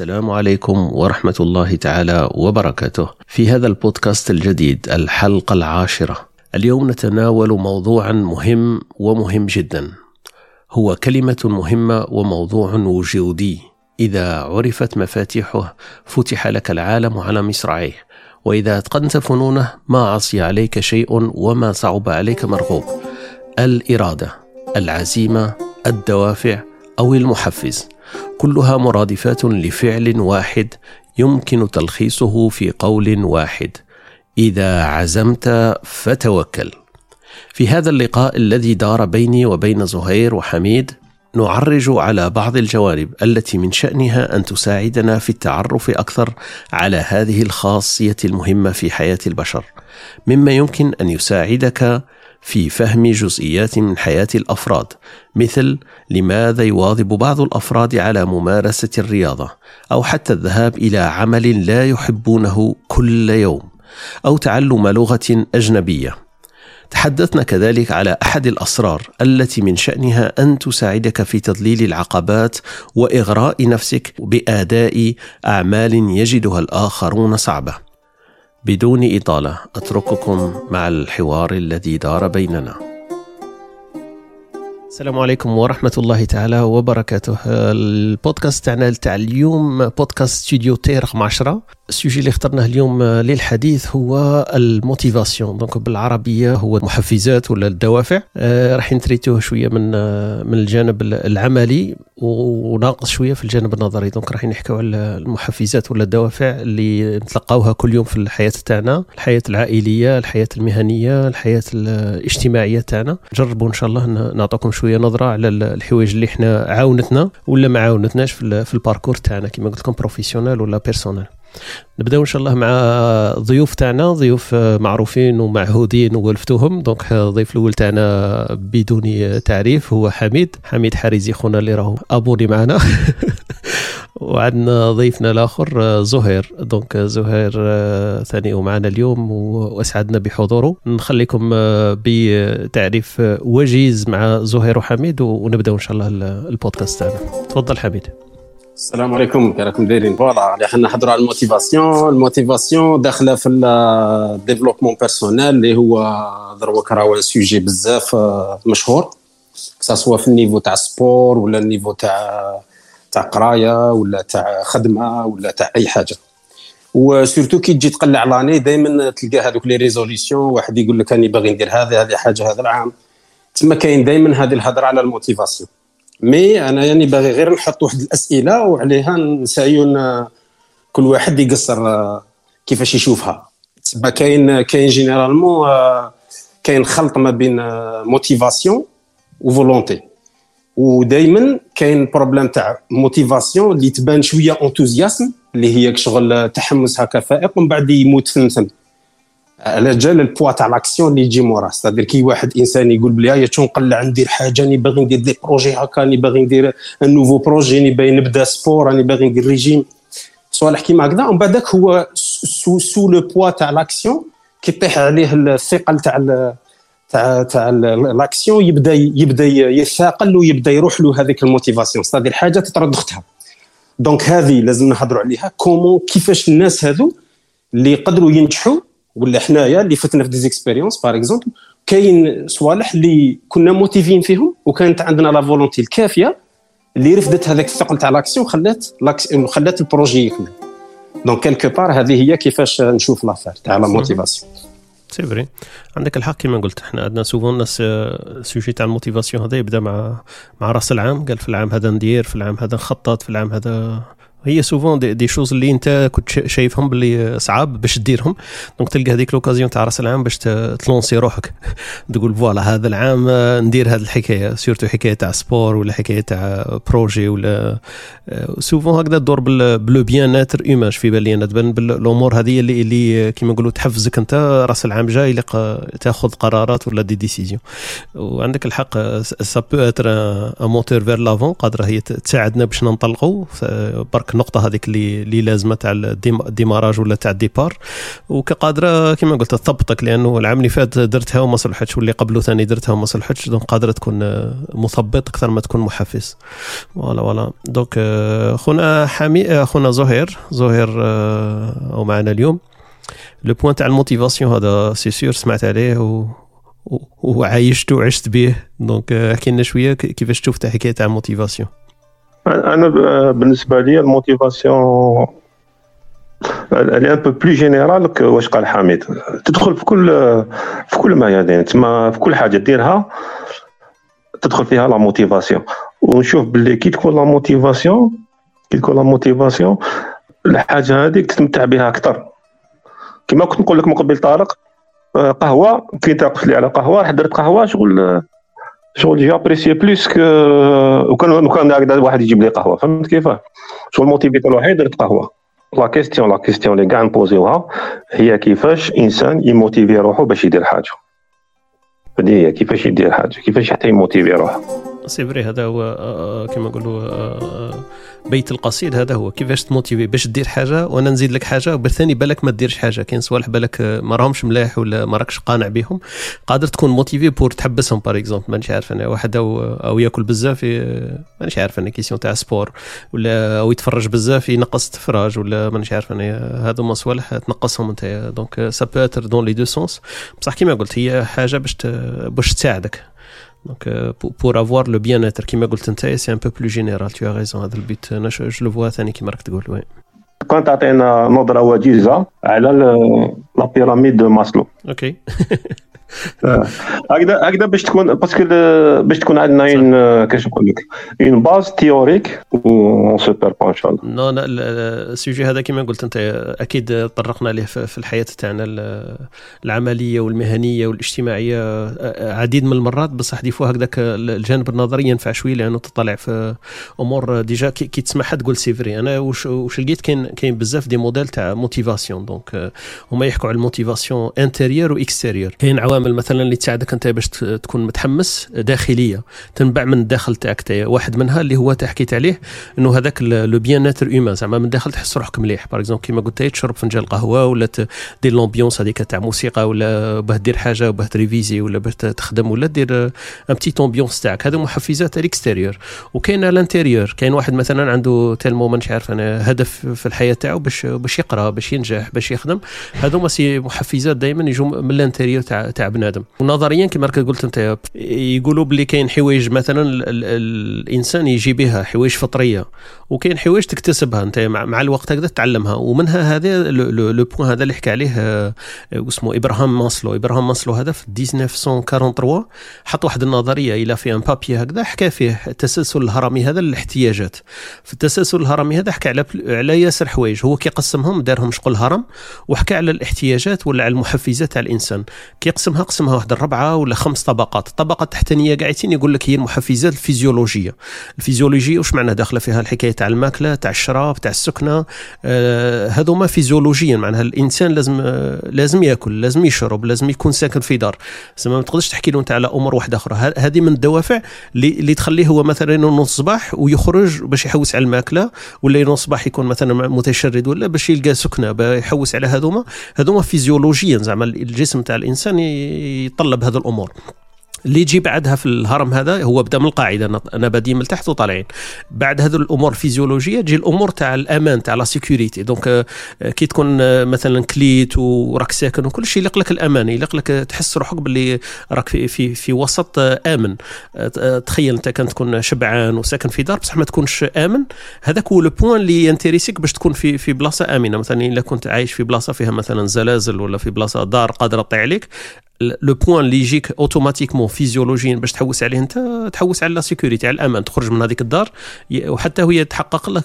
السلام عليكم ورحمة الله تعالى وبركاته. في هذا البودكاست الجديد الحلقة العاشرة. اليوم نتناول موضوعا مهم ومهم جدا. هو كلمة مهمة وموضوع وجودي. إذا عرفت مفاتيحه فتح لك العالم على مصراعيه. وإذا أتقنت فنونه ما عصي عليك شيء وما صعب عليك مرغوب. الإرادة، العزيمة، الدوافع أو المحفز. كلها مرادفات لفعل واحد يمكن تلخيصه في قول واحد. إذا عزمت فتوكل. في هذا اللقاء الذي دار بيني وبين زهير وحميد نعرج على بعض الجوانب التي من شأنها أن تساعدنا في التعرف أكثر على هذه الخاصية المهمة في حياة البشر. مما يمكن أن يساعدك في فهم جزئيات من حياة الأفراد مثل لماذا يواظب بعض الأفراد على ممارسة الرياضة أو حتى الذهاب إلى عمل لا يحبونه كل يوم أو تعلم لغة أجنبية. تحدثنا كذلك على أحد الأسرار التي من شأنها أن تساعدك في تضليل العقبات وإغراء نفسك بأداء أعمال يجدها الآخرون صعبة. بدون إطالة أترككم مع الحوار الذي دار بيننا. السلام عليكم ورحمة الله تعالى وبركاته. البودكاست تاعنا تاع اليوم بودكاست Studio T رقم 10 ال sujet اللي اخترناه اليوم للحديث هو ال motivation. donc بالعربية هو المحفزات ولا الدوافع. آه راح نتريتوه شوية من آه من الجانب العملي وناقص شوية في الجانب النظري. donc راح نحكيو على المحفزات ولا الدوافع اللي نتلقاوها كل يوم في الحياة تاعنا. الحياة العائلية الحياة المهنية الحياة الاجتماعية تاعنا. نجربوا إن شاء الله نعطيكم شوية نظرة على الحوايج اللي إحنا عاونتنا ولا ما عاونتناش في ال parcours تاعنا. كما قلت لكم professionnel ولا personnel نبداو إن شاء الله مع ضيوف تاعنا ضيوف معروفين ومعهودين وولفتوهم. donc الضيف الأول تاعنا بدون تعريف هو حميد. حميد حارزي خونا اللي راهو abonné معنا. وعندنا ضيفنا الآخر زهير. donc زهير ثاني ومعنا اليوم وأسعدنا بحضوره. نخليكم بتعريف وجيز مع زهير وحميد ونبداو إن شاء الله البودكاست تاعنا. تفضل حميد. السلام عليكم. راكم دايرين. voilà حنا نحضروا على ال motivation. ال motivation داخلة في ال développement personnel اللي هو دروك راهو sujet بزاف مشهور. soit في ال niveau تاع sport ولا ال niveau تاع تاع قراية ولا تاع خدمة ولا تاع أي حاجة. و surtout كي تجي تقلع l'année دائما تلقى هذوك les résolutions واحد يقول لك راني باغي ندير هذه هذه حاجة هذا العام. تما كاين دائما هذه الهضرة على الـ motivation. mais أنا يعني باغي غير نحط واحد الأسئلة وعليها نسايو كل واحد يقصر كيفاش يشوفها. تسمى كاين كاين généralement كاين خلط ما بين motivation و volonté ودائما كاين problème تاع motivation اللي تبان شوية enthousiasme اللي هي شغل تحمس هكا فائق ومن بعد يموت ثمثم على جال le poids تاع l'action اللي يجي موراه c'est-à-dire كي واحد إنسان يقول بلي يا نقلع ندير حاجة راني باغي ندير des projets هكا راني باغي ندير nouveau projet راني باغي نبدأ sport راني باغي ندير ريجيم صوالح كيما هكذا. ومن بعدك هو sous sous le poids تاع l'action كيطيح عليه الثقل تاع تاع تاع l'action يبدا يبدا يثاقل ويبدا يروح له هذيك الـ motivation. c'est-à-dire حاجة تطرد اختها donc هذه لازم نهضروا عليها. comment كيفاش الناس هذو اللي يقدروا ينجحوا ولا حنايا اللي فتنا في des expériences par exemple كاين صوالح اللي كنا motivés فيهم وكانت عندنا la volonté الكافية اللي رفدت هذاك الثقل تاع l'action خلات خلات الـ projet يكمل. donc quelque part هذه هي كيفاش نشوف l'affaire تاع la motivation c'est vrai عندك الحق كما قلت إحنا عندنا souvent الناس الـ sujet تاع الـ motivation هذا يبدا مع مع رأس العام. قال في العام هذا ندير في العام هذا نخطط في العام هذا هي souvent des, des choses اللي أنت كنت شايفهم باللي صعاب باش ديرهم donc تلقى هذيك l'occasion تاع رأس العام باش تـ lancer روحك. تقول voilà هذا العام ندير هذه الحكاية. surtout حكاية تاع sport ولا حكاية تاع projet ولا souvent هكذا تدور plus bien-être image في بالي أنا تبان بالامور هذه اللي اللي كيما نقولوا تحفزك أنت رأس العام جاي تاخذ قرارات ولا des décisions وعندك الحق ça peut être un moteur vers l'avant قادرة هي تساعدنا باش ننطلقوا برك donc النقطة هذيك اللي اللي لازمة تاع الـ démarrage ولا تاع الـ départ. وكقادرة كما قلت تثبطك لأنه العام اللي فات درتها وما صلحتش واللي قبله ثاني درتها وما صلحتش donc قادرة تكون مثبط أكثر ما تكون محفز. voilà voilà. donc خونا حامي خونا زهير زهير أو معنا اليوم. le point تاع الـ motivation هذا c'est sûr سمعت عليه و وعايشت وعشت به. donc احكي لنا شوية كيفاش تشوف حكاية تاع الـ motivation أنا بالنسبة لي الـ motivation اللي un peu plus général واش قال حميد. تدخل في كل في كل ميادين تما في كل حاجة ديرها تدخل فيها la motivation. ونشوف باللي كي تكون la motivation كي تكون la motivation الحاجة هذيك تستمتع بها أكثر. كما كنت نقول لك من قبل طارق آه، قهوة كي تقف لي على قهوة راح درت قهوة شغل شغل j'apprécie plus que وكان كان هكذا واحد يجيب لي قهوة. فهمت كيفاه شغل الـ motivé الوحيد درت قهوة. la question la question اللي كاع نـ poser وها هي كيفاش إنسان يـ motiver روحو باش يدير حاجة. هذه هي كيفاش يدير حاجة كيفاش حتى يـ motiver روحه. c'est vrai هذا هو آه، آه، كما نقولوا آه، بيت القصيد. هذا هو. كيفاش تـ motiver؟ باش دير حاجة وأنا نزيد لك حاجة وبالثاني بالك ما ديرش حاجة. كاين صوالح بالك ما راهمش ملاح ولا ما راكش قانع بهم قادر تكون موتيفي بور تحبسهم باغ اكزومبل مانيش عارف أنا واحد أو, أو ياكل بزاف مانيش عارف أنا كيسيون تاع سبور ولا أو يتفرج بزاف ينقص التفراج ولا مانيش عارف أنا. هذوما صوالح تنقصهم أنت. دونك سا بو اتر دون لي دو سونس بصح كيما قلت هي حاجة باش باش تساعدك. Donc, euh, pour, pour, avoir le bien-être, qui m'a dit, c'est un peu plus général. Tu as raison, هذا البيت انا je le vois ثاني كيما راك تقول وي كنت تعطينا نظره وجيزه على لا بيراميد دو ماسلو اوكي هكذا هكذا باش تكون parce que باش تكون عندنا une كيفاش نقول لك؟ une base théorique و سوبر ان شاء الله non الـ sujet هذا كما قلت أنت أكيد طرقنا ليه في الحياة تاعنا العملية والمهنية والاجتماعية عديد من المرات. بصح des fois هكذاك الجانب النظري ينفع شوية لأنه تطلع في أمور déjà كي تسمعها تقول c'est vrai أنا واش واش لقيت كاين كاين بزاف des modèles تاع motivation donc هما يحكوا على الـ motivation intérieure و extérieure كاين عوامل العوامل مثلا اللي تساعدك أنت باش تكون متحمس داخلية. تنبع من الداخل تاعك واحد منها اللي هو حكيت عليه إنه هذاك le bien-être humain زعما من الداخل تحس روحك مليح. par exemple كيما قلت تشرب فنجان قهوة ولا دير l'ambiance هذيك تاع موسيقى ولا باه دير حاجة باه ت réviser ولا باه تخدم ولا دير une petite ambiance تاعك. هذا محفزات الـ extérieur وكاين الـ intérieur كاين واحد مثلا عنده tellement مانيش عارف أنا هدف في الحياة تاعو باش باش يقرأ باش ينجح باش يخدم. هذوما c'est محفزات دائما يجوا من الـ intérieur تاع تاع بنادم ونظريا كما قلت أنت يقولوا بلي كاين حوايج مثلا الإنسان يجي بها حوايج فطرية. وكاين حوايج تكتسبها انت مع الوقت هكذا تتعلمها ومنها هذا le point هذا اللي حكى عليه آه، اسمه إبراهام ماسلو. إبراهام ماسلو هذا في 1943 حط واحد النظرية إلى في un papier هكذا حكى فيه التسلسل الهرمي هذا للاحتياجات. في التسلسل الهرمي هذا حكى على على ياسر حوايج. هو كيقسمهم دارهم شغل هرم وحكى على الاحتياجات ولا على المحفزات تاع الإنسان. كيقسمها قسمها واحد الربعة ولا خمس طبقات. الطبقه التحتانيه قاعدين يقول لك هي المحفزات الفيزيولوجية. الفيزيولوجية واش معنى داخلة فيها الحكاية؟ تاع الماكلة تاع الشراب تاع السكنة آه هذوما فيزيولوجيا معناها الإنسان لازم آه لازم ياكل لازم يشرب لازم يكون ساكن في دار. زعما ما تقدرش تحكي له انت على أمور واحدة أخرى. هذه من الدوافع اللي, تخليه هو مثلا ينوض الصباح ويخرج باش يحوس على الماكلة ولا ينوض الصباح يكون مثلا متشرد ولا باش يلقى سكنة يحوس على هذوما. هذوما فيزيولوجيا زعما الجسم تاع الإنسان يتطلب هذه الأمور. اللي يجي بعدها في الهرم هذا هو بدا من القاعدة. أنا بادي من تحت وطالعين. بعد هذو الأمور الفيزيولوجيه تجي الأمور تاع الأمان تاع la sécurité donc آه، كي تكون آه، مثلا كليت وراك ساكن وكل شيء يلق لك الأمان يلق لك تحس روحك باللي راك في في في وسط آه، آمن. تخيل أنت كان تكون شبعان وساكن في دار بصح ما تكونش آمن. هذاك هو le point اللي ينتريسيك باش تكون في في بلاصة آمنة. مثلا إلا كنت عايش في بلاصة فيها مثلا زلازل ولا في بلاصة دار قادرة تطيح عليك le point اللي يجيك automatiquement فيزيولوجيا باش تحوس عليه انت تحوس على la sécurité على الأمان. تخرج من هذيك الدار وحتى هي تحقق لك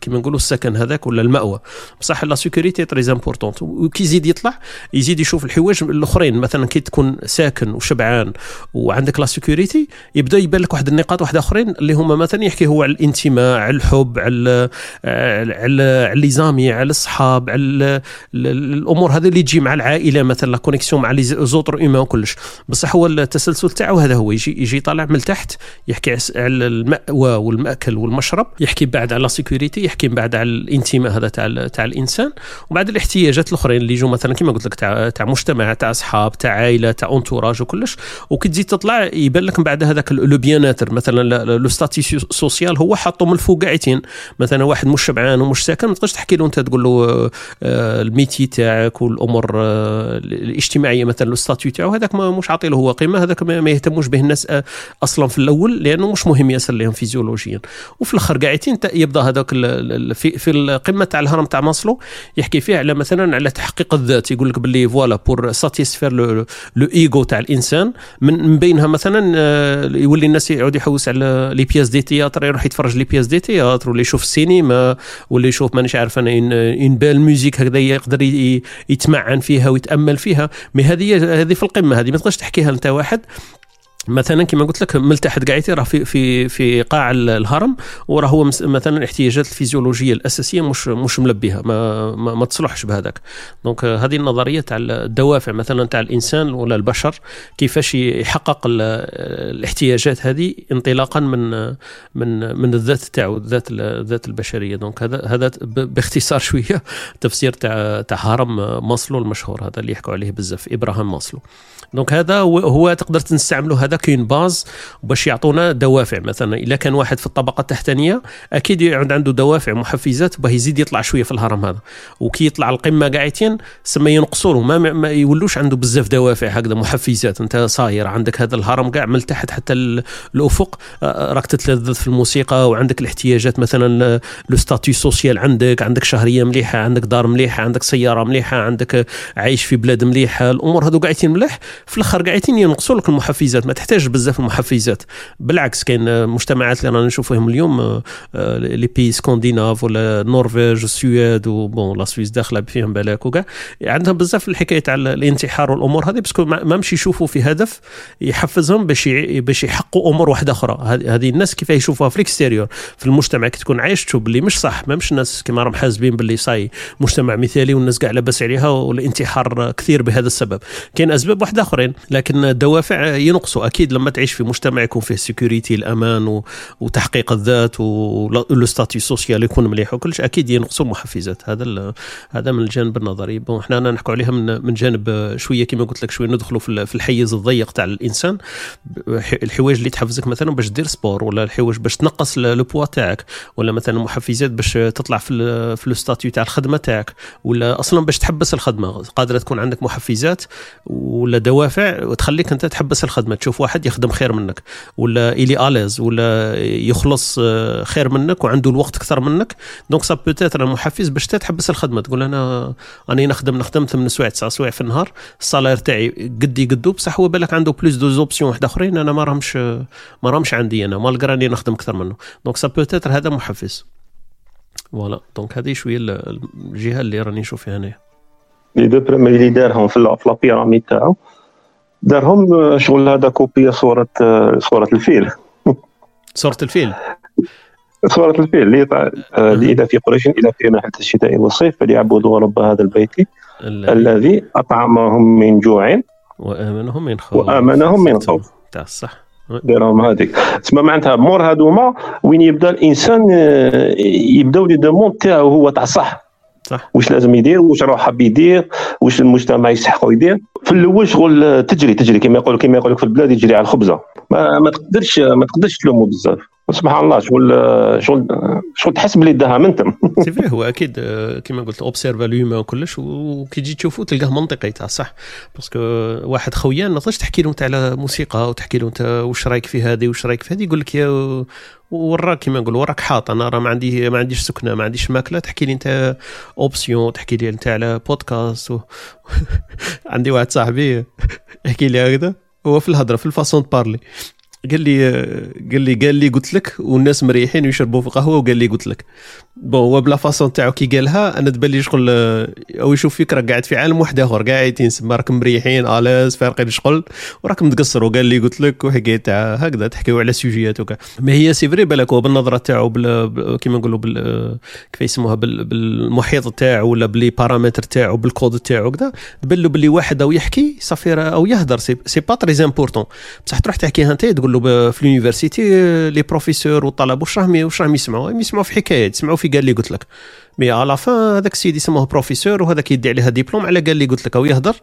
كيما نقولوا السكن هذاك ولا المأوى. بصح la sécurité très importante وكي يزيد يطلع يزيد يشوف الحوايج الأخرين. مثلا كي تكون ساكن وشبعان وعندك la sécurité يبدأ يبان لك واحد النقاط واحدة اخرين اللي هما مثلا يحكي هو على الانتماء على الحب على على على les amis على الصحاب على الأمور هذه اللي تجي مع العائلة. مثلا la connexion مع les autres humains وكلش بصح هو التسلسل تاعو هذا هو يجي يجي طالع من تحت يحكي على المأوى والمأكل والمشرب يحكي بعد على sécurité يحكي بعد على الانتماء هذا تاع تاع الإنسان وبعد الاحتياجات الأخرين اللي يجوا مثلا كما قلت لك تاع تاع مجتمع تاع أصحاب تاع عائلة تاع entourage وكلش. وكي تزيد تطلع يبان لك من بعد هذاك le bien-être مثلا le statut social هو حاطه من الفوق قاعدين مثلا واحد مش شبعان ومش ساكن ما تقدرش تحكي له أنت تقول له آه، ال métier تاعك والأمور آه، الاجتماعية مثلا le statut تاعو هذاك مش عاطي له هو قيمة هذاك ما يهتموش به الناس آه، أصلا في الأول لأنه مش مهم ياسر لهم فيزيولوجيا. وفي الآخر قاعدين يبدأ هذاك في في القمة تاع الهرم تاع ماسلو يحكي فيه على مثلا على تحقيق الذات. يقول لك باللي voilà pour satisfaire l' ايغو تاع الإنسان من بينها مثلا يولي الناس يعود يحوس على les pièces de théâtre يروح يتفرج les pièces de théâtre ولا يشوف السينما ولا يشوف مانيش عارف أنا une belle musique هكذا يقدر يتمعن فيها ويتأمل فيها. mais هذه هذه في القمة هذه ما تقدرش تحكيها أنت واحد. مثلا كما قلت لك ملتحد قاعدتي راه في في في قاع الهرم وراه هو مثلا الاحتياجات الفيزيولوجية الأساسية مش مش ملبيها ما ما, ما تصلحش بهذاك. donc هذه النظرية تاع الدوافع مثلا تاع الإنسان ولا البشر كيفاش يحقق الاحتياجات هذه انطلاقا من من من الذات تاعو الذات الذات البشرية. donc هذا هذا باختصار شوية تفسير تاع تاع هرم ماسلو المشهور هذا اللي يحكوا عليه بزاف ابراهام ماسلو. donc هذا هو تقدر تستعمله هذا كاين base باش يعطونا دوافع. مثلا اذا كان واحد في الطبقة التحتانية أكيد يعود عنده دوافع محفزات باه يزيد يطلع شوية في الهرم هذا. وكي يطلع القمة قاعدين سما ينقصوا له ما, ما يولوش عنده بزاف دوافع هكذا محفزات. أنت صاير عندك هذا الهرم كاع من تحت حتى الفوق راك تتلذذ في الموسيقى وعندك الاحتياجات. مثلا le statut social عندك عندك شهرية مليحة عندك دار مليحة عندك سيارة مليحة عندك عايش في بلاد مليحة. الأمور هذو قاعدين مليح في الأخر قاعدين ينقصوا لك المحفزات. ما تحتاج بزاف المحفزات. بالعكس كاين مجتمعات اللي رانا نشوفهم اليوم آه، آه، les pays scandinaves ولا النرويج والسويد و bon la Suisse داخلة فيهم بالك وكاع عندهم بزاف الحكاية تاع الانتحار والأمور هذه parce que ما مش يشوفوا في هدف يحفزهم باش باش يحققوا أمور واحدة أخرى. هذه الناس كيف يشوفوها في ال extérieur في المجتمع كي تكون عايش تشوف باللي مش صح. ما مش الناس كما راهم حاسبين باللي صاي مجتمع مثالي والناس كاع لاباس عليها والانتحار كثير بهذا السبب. كاين أسباب واحدة أخرين لكن الدوافع ينقصوا. أكيد لما تعيش في مجتمع يكون فيه sécurité الأمان و... وتحقيق الذات و le statut social يكون مليح وكلش أكيد ينقصوا المحفزات هذا ال... هذا من الجانب النظري. bon إحنا نحكوا عليها من من جانب شوية كما قلت لك شوية. ندخلوا في الحيز الضيق تاع الإنسان. الحوايج اللي تحفزك مثلا باش دير sport ولا الحوايج باش تنقص le poids تاعك ولا مثلا محفزات باش تطلع في في le statut تاع الخدمة تاعك ولا أصلا باش تحبس الخدمة. قادرة تكون عندك محفزات ولا دوافع وتخليك أنت تحبس الخدمة. تشوف واحد يخدم خير منك ولا il est à l'aise ولا يخلص آه، خير منك وعنده الوقت أكثر منك. donc ça peut être محفز باش تحبس الخدمة. تقول أنا راني نخدم نخدم 8 سوايع 9 سوايع في النهار. ال salaire تاعي قدي قدو بصح هو بالك عنده plus d'options واحد آخرين أنا ما راهمش ما راهمش عندي أنا. malgré راني نخدم أكثر منه. donc ça peut être هذا محفز. voilà donc هذه شوية الجهة اللي راني نشوف فيها هنايا. les deux premiers اللي دارهم في la pyramide تاعو دارهم شغل هذا copie صورة صورة الفيل. صورة الفيل؟ صورة الفيل اللي إذا في قريش إذا في مرحلة الشتاء والصيف فليعبدوا رب هذا البيت الذي أطعمهم من جوع وآمنهم من خوف. وآمنهم من خوف. تاع الصح. ديرهم هذيك تسمى معناتها مور هذوما وين يبدا الإنسان يبداو les demandes تاعو هو تاع صح صح. واش لازم يدير واش روح حاب يدير واش المجتمع يستحقوا يدير. في الأول شغل تجري تجري كما يقول كما يقول في البلاد يجري على الخبزة. ما, ما تقدرش ما تقدرش تلومه بزاف. سبحان الله شغل شغل شغل تحس بلي داها منتم سي هو أكيد كما قلت اوبسيرفا لوما وكلش وكي تجي تشوفو تلقاه منطقي تاع صح. باسكو واحد خويان ما تقدرش تحكي له انت على موسيقى وتحكي له انت واش رايك في هذه واش رايك في هذه يقول لك يا وراك كيما نقول وراك حاط. أنا راه ما عندي ما عنديش سكنة ما عنديش ماكلة تحكي لي انت اوبسيون تحكي لي انت على بودكاست و... عندي واحد صاحبي يحكي لي هكذا هو في الهضرة في الفاسون بارلي قال لي قال لي قال لي قلت لك والناس مريحين ويشربوا في قهوة وقال لي قلت لك. بون هو بلا فاسون تاعو كي قالها أنا تبان لي شغل أو يشوف فيك راك قاعد في عالم واحد آخر قاعدين تسمى راكم مريحين اليز فارقين شغل وراكم تقصروا. قال لي قلت لك وحكايه تاع هكذا تحكيو على سوجيات وكا. ما هي سي فري بالك هو بالنظرة تاعو كيما نقولوا بال كيف يسموها بالمحيط تاعو ولا بلي بارامتر تاعو بالكود تاعو كذا تبان له باللي واحد أو يحكي صافي أو يهدر. c'est pas très important بصح تروح تحكيها أنت تقول له في ال université les professeurs والطلب واش راهم واش راهم يسمعوا؟ يسمعوا في حكايات يسمعوا في قال لي قلت لك. mais à la fin هذاك السيد يسموه بروفيسور وهذاك يدي عليها ديبلوم على قال لي قلت لك أو يهدر؟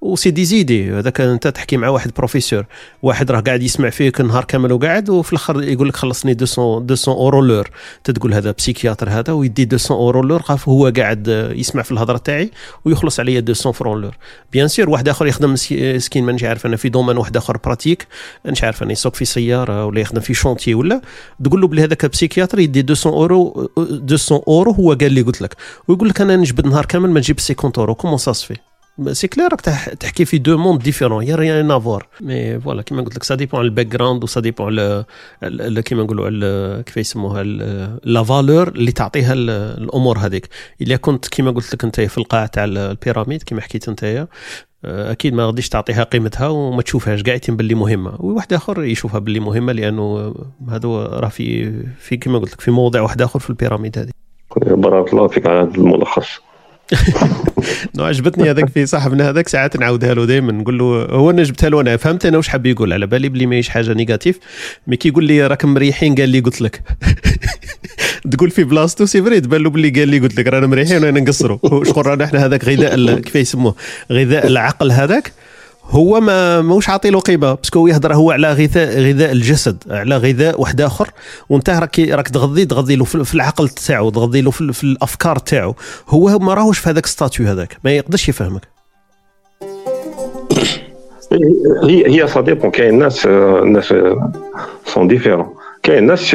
و c'est des idées هذاك أنت تحكي مع واحد بروفيسور واحد راه قاعد يسمع فيك النهار كامل وقاعد وفي الآخر يقول لك خلصني 200 200 اورو لور تقول هذا psychiatre هذا ويدي 200 اورو لور هو قاعد يسمع في الهضرة تاعي ويخلص عليا 200 francs l'heure bien sûr واحد آخر يخدم سكين مانيش عارف أنا في domaine واحد آخر pratique مانيش عارف أنا يسوق في سيارة ولا يخدم في chantier ولا. تقول له بلي هذاك psychiatre يدي 200 اورو 200 اورو هو قال لي قلت لك. ويقول لك أنا نجبد نهار كامل ما نجيب 50 أورو. comment ça se fait c'est clair راك تحكي في deux mondes différents y a rien à voir mais voilà كيما قلت لك ça dépend على ال background و ça dépend على كيما نقولوا كيف يسموها la valeur اللي تعطيها الأمور هذيك. الا كنت كيما قلت لك أنت في القاع تاع ال pyramide كيما حكيت أنت أكيد ما غاديش تعطيها قيمتها وما تشوفهاش كاع يتم باللي مهمة. وواحد آخر يشوفها باللي مهمة لأنه هذا راه في في كيما قلت لك في موضع واحد آخر في ال pyramide هذه. بارك الله فيك على هذا الملخص. non عجبتني هذاك في صاحبنا هذاك ساعات نعاودها له دائما نقول له هو أنا جبتها له أنا فهمت أنا واش حاب يقول؟ على بالي بلي ماهيش حاجة négative. mais كي يقول لي راكم مريحين قال لي قلت لك. تقول في بلاصتو c'est vrai تبان له بلي قال لي قلت لك رانا مريحين وأنا نقصروا شغل رانا إحنا هذاك غذاء كيف يسموه؟ غذاء العقل هذاك. هو ما ماهوش عاطي له قيمة parce que يهضر هو على غذاء غذاء الجسد على غذاء واحد آخر. وانت راك راك تغذي تغذي له في العقل تاعو تغذي له في, في الأفكار تاعو. هو ما راهوش في هذاك statut هذاك ما يقدرش يفهمك. هي هي ça dépend كاين ناس الناس sont différents كاين ناس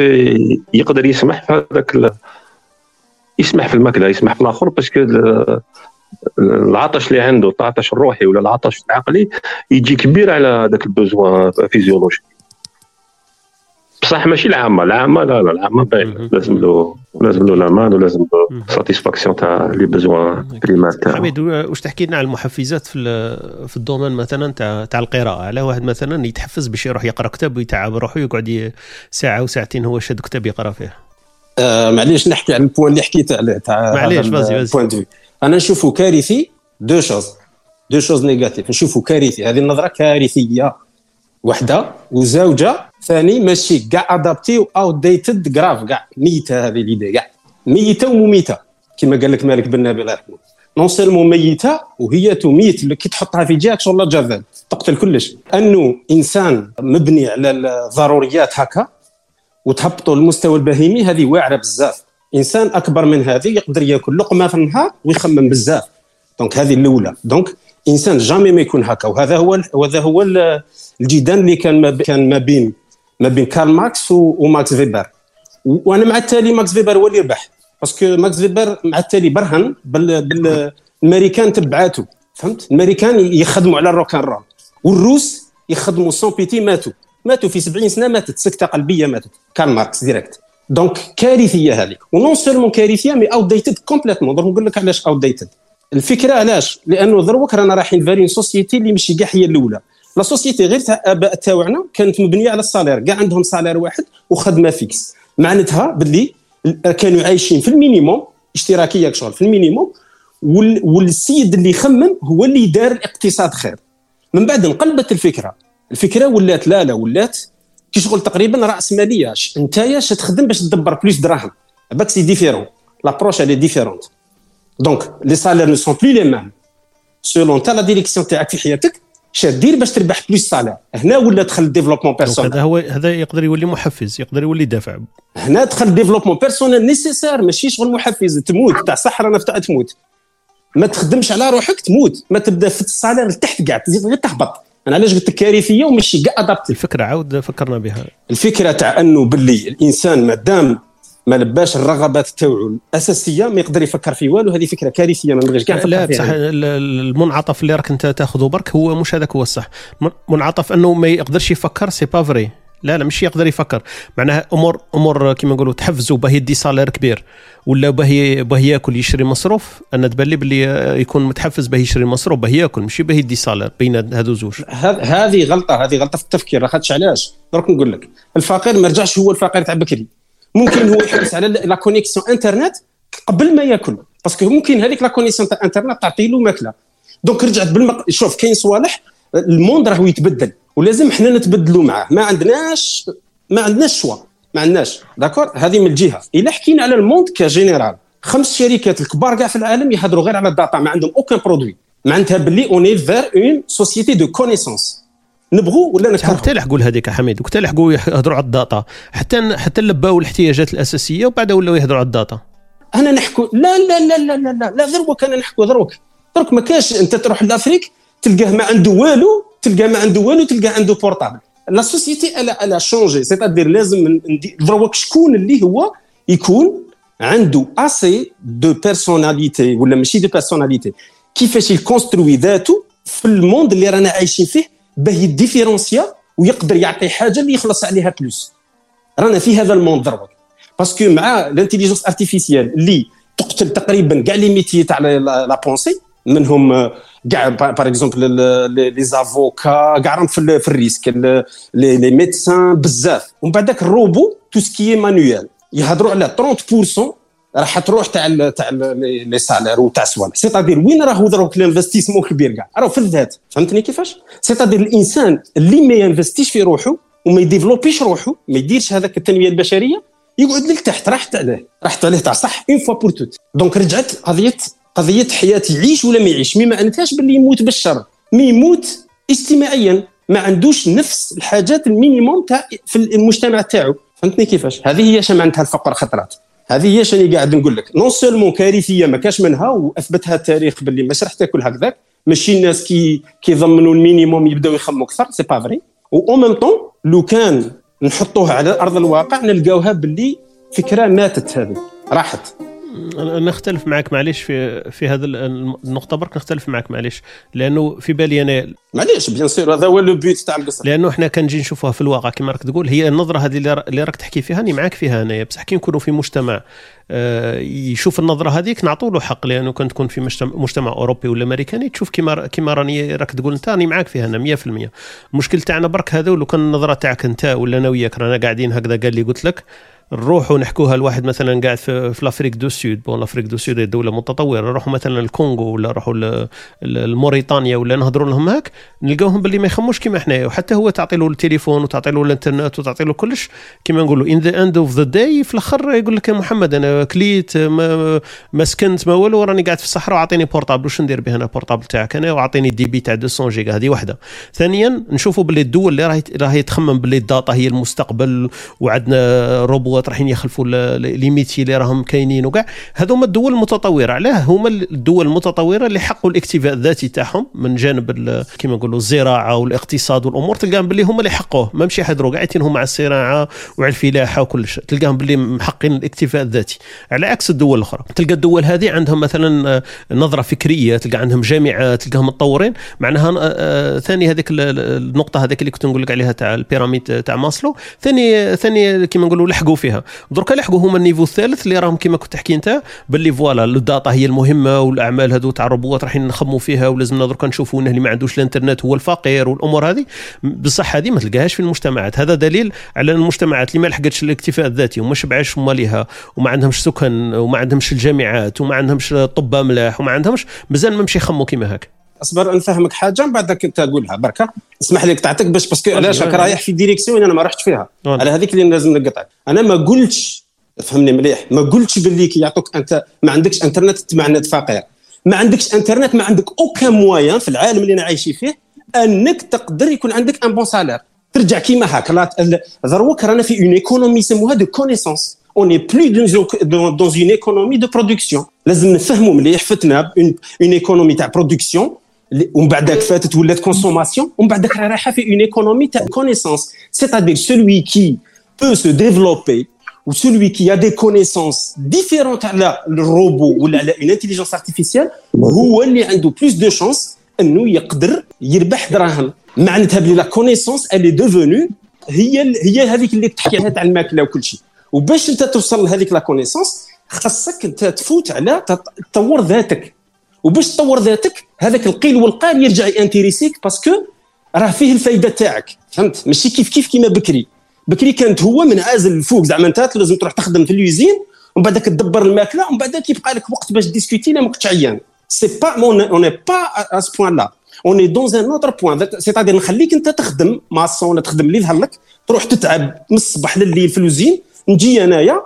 يقدر يسمح في هذاك يسمح في الماكلة يسمح في الآخر parce que العطش اللي عنده العطش الروحي ولا العطش العقلي يجي كبير على ذاك ال besoin physiologique. بصح ماشي العامة العامة لا لا العامة باين لازم له لازم له لامان ولازم له satisfaction تاع les besoins primaires تاعو حميد واش تحكي لنا على المحفزات في في ال domaine مثلا تاع تاع القراءة؟ على واحد مثلا يتحفز باش يروح يقرأ كتاب ويتعب روحه يقعد ساعة وساعتين هو شاد كتاب يقرأ فيه. آه معليش نحكي على ال point اللي حكيت عليه تاع معليش vas-y vas-y. أنا نشوفه كارثي deux choses deux choses négatives نشوفه كارثي هذه النظرة كارثية. وحدة وزوجة ثاني ماشي كاع adaptée و outdated grave كاع ميتة هذه l'idée كاع ميتة ومميتة. كما قال لك مالك بن نبي الله يرحمه non seulement ميتة وهي تميت. كي تحطها في جهك شغل جافان تقتل كلش. انه إنسان مبني على الضروريات هكا وتهبطوا للمستوى البهيمي هذه واعرة بزاف. إنسان أكبر من هذه يقدر يأكل لقمة في النهار ويخمم بزاف. donc هذه الأولى. donc إنسان jamais ما يكون هكا. وهذا هو وهذا هو الجدال اللي كان ما كان ما بين ما بين كارل ماركس وماكس فيبر وأنا مع التالي ماكس فيبر هو اللي ربح. parce que ماكس فيبر مع التالي برهن بالامريكان تبعاتو. فهمت؟ الامريكان يخدموا على ال rock and roll. والروس يخدموا sans pitié ماتوا. ماتوا في 70 سنة ماتت. سكتة قلبية ماتت. كارل ماركس direct. donc كارثية هذيك و non seulement كارثية mais outdated complètement donc نقول لك علاش outdated الفكرة علاش؟ لأنه دروك رانا رايحين فالين société اللي ماشي كاع هي الأولى. la société غير تاع الاباء تاعنا كانت مبنية على ال salaire. كاع عندهم salaire واحد وخدمة fixe معناتها باللي كانوا عايشين في ال minimum اشتراكية شغل في ال minimum والسيد اللي يخمم هو اللي دار الاقتصاد خير. من بعد انقلبت الفكرة. الفكرة ولات لا لا ولات كي شغل تقريبا رأس مالية. انت اش تخدم باش تدبر plus دراهم. parce que c'est différent l'approche elle est différente donc les salaires ne sont plus les mêmes selon ta la direction تاعك في حياتك اش دير باش تربح plus salaire هنا ولا دخل ال développement personnel هذا هو هذا يقدر يولي محفز يقدر يولي دافع. هنا دخل ال développement personnel nécessaire ماشي شغل محفز. تموت. تاع صح رانا تموت. ما تخدمش على روحك تموت. ما تبدا في ال salaire لتحت كاع تزيد غير تهبط. أنا علاش قلت لك كارثية وماشي كاع adaptée الفكرة عاود فكرنا بها. الفكرة تاع إنه باللي الإنسان ما دام ما لباش الرغبات تاعو الأساسية ما يقدر يفكر في والو هذه فكرة كارثية ما نبغيش كاع لا بصح المنعطف اللي راك أنت تاخذه برك هو مش هذاك هو الصح. منعطف إنه ما يقدرش يفكر c'est pas vrai لا لا مش يقدر يفكر. معناها أمور أمور كيما نقولوا تحفزوا باه يدي salaire كبير. ولا باه باه ياكل يشري مصروف. أنا تبان لي باللي يكون متحفز باه يشري مصروف باه ياكل ماشي باه يدي salaire بين هذو زوج. هذه غلطة هذه غلطة في التفكير. لاخاطش علاش؟ درك نقول لك. الفقير ما رجعش هو الفقير تاع بكري. ممكن هو يحرص على la connexion internet قبل ما ياكل. parce que ممكن هذيك la connexion internet تعطي له ماكلة. donc رجعت بالمق... شوف كاين صوالح ال monde راهو يتبدل ولازم حنا نتبدلوا معاه. ما عندناش ما عندناش choix. ما عندناش. d'accord؟ هذه من الجهه إلا حكينا على ال monde en général خمس شركات الكبار كاع في العالم يهضروا غير على ال data. ما عندهم aucun produit. معناتها باللي on est vers une société de connaissance نبغوا ولا نكرهوا حتى لحقوا لهذيك حميد. وقت لحقوا يهضروا على ال data. حتى حتى لباو الاحتياجات الأساسية وبعد ولاو يهضروا على ال data. أنا نحكوا لا لا لا لا لا لا لا دروك أنا نحكوا دروك دروك ما كاش أنت تروح ل Afrique تلقاه ما عنده والو تلقاه ما عنده والو تلقاه عنده portable la société elle a elle a changé c'est-à-dire لازم دروك شكون اللي هو يكون عنده assez de personnalité ولا ماشي de personnalité كيفاش ي construit ذاته في ال monde اللي رانا عايشين فيه باه ي différencier ويقدر يعطي حاجة اللي يخلص عليها plus رانا في هذا ال monde دروك parce que مع l'intelligence artificielle اللي تقتل تقريبا كاع les métiers تاع la pensée منهم كاع par exemple les avocats كاع راهم في, ال risque les médecins بزاف ومن بعد ذاك ال robot tout ce qui manuel يهضروا على 30% راح تروح تاع تاع les salaires وتاع سوالف c'est-à-dire وين راهو دروك l'investissement كبير كاع راهو في الذات فهمتني كيفاش c'est-à-dire الانسان اللي ما ي investi ش في روحه وما ي développé ش روحه ما يديرش هذاك التنميه البشريه يقعد لك تحت راحت عليه راحت عليه تاع صح une fois pour toutes donc رجعت قضيه قضية حياه يعيش ولا ما يعيش؟ mais معناتهاش باللي يموت بالشر. mais يموت اجتماعيا ما عندوش نفس الحاجات ال minimum تاع في المجتمع تاعو. فهمتني كيفاش؟ هذه هي معناتها الفقر خطرات. هذه هي شنو قاعد نقول لك. non seulement كارثية ما كاش منها وأثبتها التاريخ باللي مش راح تاكل هكذاك ماشي الناس كي كيضمنوا ال minimum يبداو يخموا أكثر c'est pas vrai و même temps لو كان نحطوها على أرض الواقع نلقاوها باللي فكرة ماتت هذه. راحت. نختلف معك معليش في في هذا النقطة برك نختلف معك معليش لأنه في بالي أنا معليش bien sûr هذا هو le but تاع القصة. لأنه إحنا كنجي نشوفوها في الواقع كما راك تقول هي النظرة هذه اللي راك تحكي فيها أنا معك فيها أنايا بصح كي نكونوا في مجتمع آه، يشوف النظرة هذيك نعطوا له حق لأنه كنت تكون في مجتمع أوروبي ولا أمريكاني تشوف كيما كيما راني راك تقول أنت راني معاك فيها أنا 100% المشكل تاعنا برك هذا ولو كان النظرة تاعك أنت ولا أنا وياك رانا قاعدين هكذا قال لي قلت لك نروحوا نحكوها الواحد مثلا قاعد في, في l'Afrique du Sud. bon l'Afrique du Sud دولة متطورة. نروحوا مثلا الكونغو ولا نروحوا لموريتانيا ولا نهضروا لهم هاك نلقاوهم باللي ما يخموش كيما حنايا. وحتى هو تعطي له التليفون وتعطي له الإنترنت وتعطي له كلش. كيما نقولوا in the end of the day في الأخر يقول لك يا محمد أنا كليت ما, ما سكنت ما والو راني قاعد في الصحراء وأعطيني portable وش ندير به أنا portable تاعك؟ أنا وأعطيني بي تاع 200 جيجا. هذه واحدة ثانيا نشوفوا باللي الدول اللي راهي راهي تخمم باللي الداتا هي المستقبل وعندنا روبوات رايحين يخلفوا لي ميتي اللي راهم كاينين وكاع. هذوما الدول المتطورة. علاه هما الدول المتطورة اللي حقوا الاكتفاء الذاتي تاعهم من جانب كما نقولوا الزراعة والاقتصاد والأمور. تلقاهم باللي هما اللي حقوه. ما مشي يحضروا قاعدين هما على الصناعه وعلى الفلاحة وكل شيء. تلقاهم باللي محقين الاكتفاء الذاتي. على عكس الدول الأخرى. تلقى الدول هذه عندهم مثلا آه، نظرة فكرية تلقى عندهم جامعات تلقاهم متطورين. معناها آه، آه، ثاني هذيك النقطة هذيك اللي كنت نقول لك عليها تاع ال pyramide تاع ماسلو. ثاني ثاني كما نقولوا لحقوا درك لحقوا هما ال niveau الثالث اللي راهم كما كنت تحكي انت باللي voilà ال data هي المهمة والأعمال هذو تاع الروبوات رايحين نخموا فيها ولازمنا درك نشوفوا اللي ما عندوش الإنترنت هو الفقير والأمور هذه. بصح هذه ما تلقاهاش في المجتمعات. هذا دليل على المجتمعات اللي ما لحقتش الاكتفاء الذاتي وما شبعش مالها وما عندهمش سكن وما عندهمش الجامعات وما عندهمش طب ملاح وما عندهمش مازال ما مشي يخموا كيما هكا أصبر نفهمك حاجة من بعد أنت تقولها بركة اسمح لي قطعتك باش parce que علاش؟ راك رايح في direction أنا ما رحتش فيها. على هذيك اللي لازم نقطعك. أنا ما قلتش فهمني مليح ما قلتش باللي كي يعطوك أنت ما عندكش إنترنت معنى فقير. ما عندكش إنترنت ما عندك aucun moyen في العالم اللي أنا عايشين فيه أنك تقدر يكون عندك un bon salaire ترجع كيما هكا. دروك رانا في une économie يسموها de connaissance on est plus dans une économie de production لازم نفهموا مليح فتنا une économie تاع production ومن بعدك فاتت ولات consommation ومن بعدك رايحه في une économie تاع connaissance c'est-à-dire celui qui peut se développer ou celui qui a des connaissances différentes على الروبو ولا على une intelligence artificielle هو اللي عنده plus de chance انه يقدر يربح دراهم معناتها بلي la connaissance est devenue هي هي هذيك اللي تحكي عليها تاع الماكله وكل شيء وباش انت توصل لهذيك la connaissance خاصك انت تفوت على تطور ذاتك وباش تطور ذاتك هذاك القيل والقال يرجع ي intéressé ك parce que راه فيه الفائده تاعك. فهمت. ماشي كيف كيف كيما بكري. بكري كانت هو من عازل الفوق زعما أنت لازم تروح تخدم في l'usine ومن بعد تدبر الماكلة ومن بعد كيبقى لك وقت باش discuter لا ما كنتش عيان. c'est pas on pas à ce point-là on est dans un autre point c'est-à-dire نخليك أنت تخدم maçon تخدم اللي يظهر لك تروح تتعب من الصباح لليل في l'usine نجي أنايا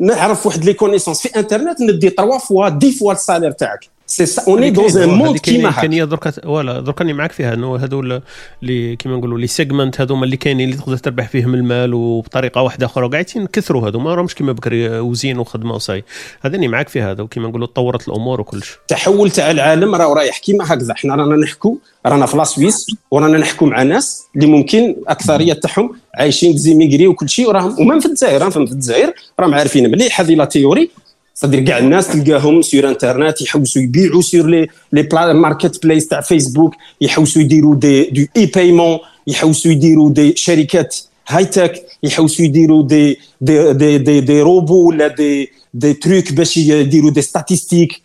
نعرف واحد les connaissances في إنترنت ندي 3 fois 10 fois ال salaire تاعك. c'est ça on est dans un monde كيما هكا درك voilà درك راني معاك فيها إنه هذو اللي كيما نقولوا les segments هذوما اللي كاينين اللي تقدر تربح فيهم المال وبطريقة واحدة أخرى قاعدين كثروا هذوما راهمش كيما بكري usine وخدمة وصاي. هذا راني معاك في هذا وكيما نقولوا تطورت الأمور وكلش. التحول تاع العالم راه رايح كيما هكذا. حنا رانا نحكوا رانا في la Suisse ورانا نحكوا مع ناس اللي ممكن أكثرية تاعهم عايشين des immigrés وكل شيء وراهم و même في الجزائر في الجزائر راهم عارفين مليح هذه la théorie. صدر كاع الناس تلقاهم sur internet يحوسوا يبيعوا sur les les marketplaces تاع فيسبوك يحوسوا يديروا des de e-paiement يحوسوا يديروا دي شركات هاي تك يحوسوا يديروا دي دي دي دي, دي روبو ولا des des trucs باش يديروا des statistiques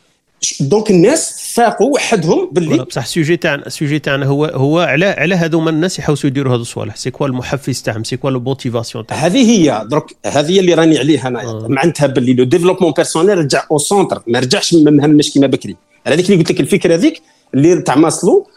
دونك الناس فاقوا وحدهم باللي بصح السوجي تاعنا السوجي تاعنا هو هو على على هذوما الناس يحوسوا يديروا هذو الصوالح. c'est quoi المحفز تاعهم؟ c'est quoi ال motivation تاعهم؟ هذه هي درك هذه اللي راني عليها أنا. آه. معناتها باللي le développement personnel رجع au centre ما رجعش مهمش كيما بكري. على هذيك اللي قلت لك الفكرة هذيك اللي تاع ماسلو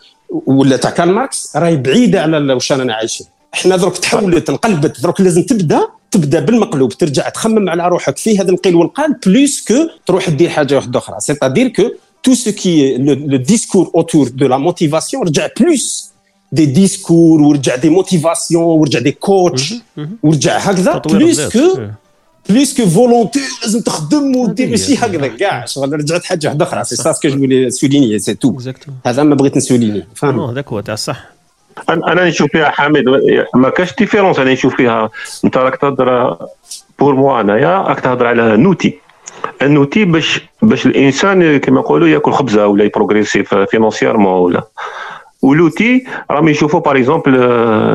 ولا تاع كارل ماركس راهي بعيدة على واش رانا عايشين. إحنا درك تحولت انقلبت. درك لازم تبدأ تبدا بالمقلوب ترجع تخمم على روحك في هذا القيل والقال plus que تروح دير حاجة واحدة أخرى. c'est-à-dire que tout ce qui est le, le discours autour de la motivation رجع plus des discours ورجع des motivations ورجع des coachs ورجع هكذا plus que plus que volonté لازم تخدم ودير ماشي هكذا كاع. شغل رجعت حاجة واحدة أخرى. c'est ça ce que je voulais souligner c'est tout هذا ما بغيت ن souligner فاهم هذاك هو تاع الصح أنا نشوف فيها حامد ما كاش différence أنا نشوف فيها. أنت راك تهضر pour moi أنايا راك تهضر على un outil. un outil باش باش الإنسان كما يقولوا ياكل خبزة ولا ي progresser financièrement ولا. و l'outil راهم يشوفوا par exemple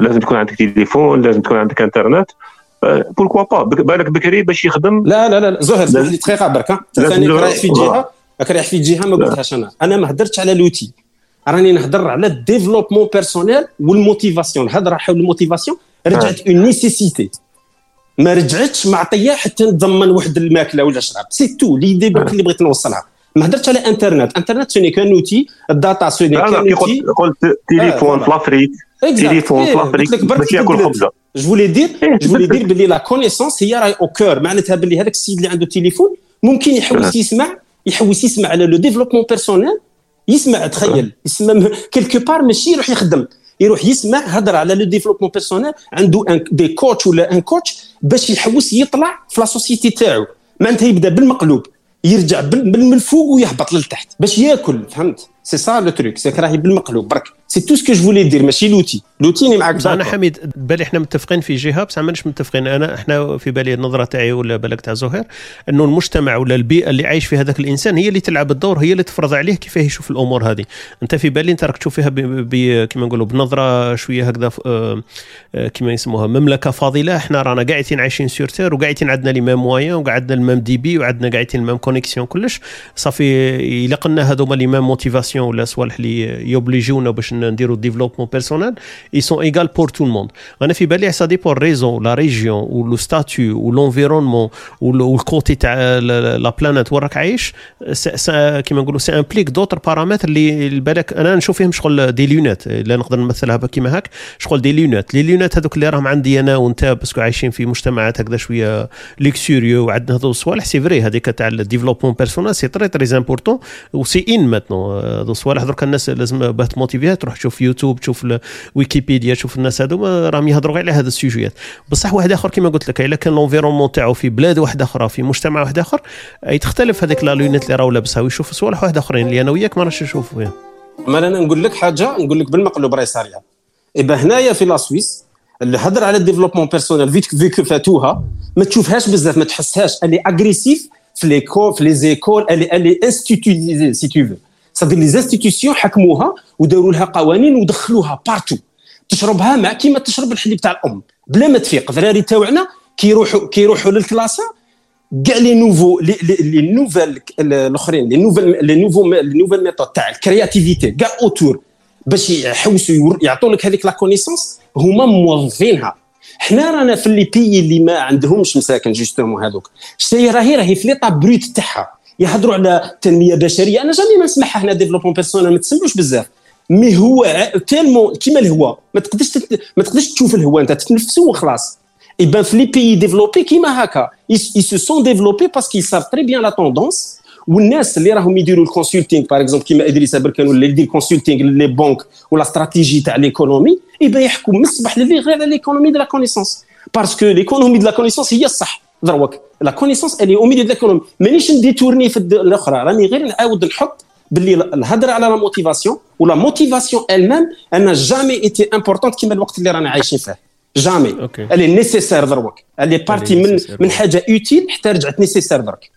لازم تكون عندك تليفون لازم تكون عندك انترنت pourquoi pas بالك بكري باش يخدم. لا لا لا زهير دقيقه برك ثاني رايح في جهة رايح في جهة ما قلتهاش أنا. أنا ما هدرتش على l'outil. راني نهضر على ال développement personnel وال motivation. الهضره حول ال motivation. رجعت une nécessité ما رجعتش معطيه حتى نضمن واحد الماكلة ولا شراب. c'est tout l'idée اللي بغيت نوصلها. ما هدرتش على انترنت انترنت ce n'est qu'un outil ال data ce n'est qu'un outil قلت تليفون في l'Afrique تليفون في l'Afrique باش ياكل خبزة. je voulais dire je voulais dire باللي la connaissance هي راهي au cœur معناتها باللي هذاك السيد اللي عنده تليفون ممكن يحوس يسمع يحوس يسمع على le développement personnel يسمع تخيل. يسمع quelque part ماشي يروح يخدم. يروح يسمع هضر على le développement personnel عنده un des coachs ولا un coach باش يحوس يطلع في la société تاعو. معناتها يبدأ بالمقلوب يرجع من الفوق ويهبط للتحت باش ياكل فهمت؟ c'est ça le truc c'est راهي بالمقلوب. برك c'est tout ce que je voulais dire ماشي l'outil. l'outil معاك أنا حميد بالي إحنا متفقين في جهة بصح ماناش متفقين أنا. إحنا في بالي النظرة تاعي ولا بالك تاع زهير إنه المجتمع ولا البيئة اللي عايش فيها هذاك الإنسان هي اللي تلعب الدور هي اللي تفرض عليه كيفاه يشوف الأمور هذه. أنت في بالي أنت راك تشوف فيها كما نقولوا بنظرة شوية هكذا آه، آه، كما يسموها مملكة فاضلة. إحنا رانا قاعدين عايشين sur terre وقاعدين عندنا les mêmes moyens وقعدنا ال même débit وعندنا قاعدين ال même connexion كلش. صافي يلقنا هذوما les mêmes motivations ولا صوالح اللي ي obliger ونا باش نديروا développement personnel et sont égales pour tout le monde أنا في بالي ça dépend raison la région et le statut et l'environnement et ال côté تاع la planète وين راك عايش كيما نقولوا s'implique d'autres paramètres اللي بالك أنا نشوف فيهم شغل des lunettes là نقدر نمثلها كيما هاك شغل des lunettes les lunettes هذوك اللي راهم عندي أنا وانت parce que عايشين في مجتمعات هكذا شوية luxueux وعندنا هذو الصوالح c'est vrai هذيك تاع ال développement personnel c'est très très important et c'est maintenant هذو الصوالح درك الناس لازم باه ت motiver ها تروح تشوف يوتيوب تشوف ويكيبيديا تشوف الناس هذوما راهم يهضروا على هذا ال sujet ات. بصح واحد آخر كما قلت لك إلا كان l'environnement تاعو في بلاد واحدة أخرى في مجتمع واحد آخر اي تختلف هذيك لا لونيت اللي راهو لابسها ويشوف صوالح واحد آخرين اللي أنا وياك ما راش نشوفوا فيها ما أنا نقول لك حاجة نقول لك بالمقلوب راهي صاريه إبا هنايا في لا سويس اللي هضر على الديفلوبمون بيرسونيل فيك فيك فاتوها ما تشوفهاش بزاف ما تحسهاش. اللي اغريسيف في لي كول في لي زيكول اللي اللي انستيتيوزي سي تو سي لي زانستيتيسيون حكموها وداروا لها قوانين ودخلوها بارتو تشربها مع كيما تشرب الحليب تاع الأم. بلا ما تفيق. الدراري تاوعنا كيروحوا كيروحوا للكلاسة. كاع les nouveaux les nouvelles الأخرين. les nouvelles les nouveaux les nouvelles méthodes تاع ال créativité كاع autour باش يحوسوا يعطوا لك هذيك la connaissance هما موظفينها. حنا رانا في les pays اللي ما عندهمش مساكن justement هذوك. شتي راهي راهي في l'état brut تاعها. يهضروا على تنميه بشريه أنا jamais ما نسمعها هنا développement personnel ما تسمعوش بزاف. mais هو tellement كيما الهواء ما تقدرش ما تقدرش تشوف الهواء أنت تتنفسو وخلاص. et في les pays développés كيما هكا. et se sont développés parce que savent très bien la tendance والناس اللي راهم يديروا ال consulting par exemple كيما إدريس بركان ولا يدير consulting les banques ولا استراتيجي تاع l'économie يبقى يحكوا من الصباح لليل غير على l'économie de la connaissance parce que l'économie de la connaissance هي الصح. دروك la connaissance elle est au milieu de l'économie مانيش ن détourner في الأخرى. راني غير نعاود نحط باللي الهضره على la motivation و la motivation elle-même n'a jamais été importante كيما الوقت اللي رانا عايشين فيه. jamais elle est nécessaire دروك elle est partie من من حاجة utile حتى رجعت nécessaire درك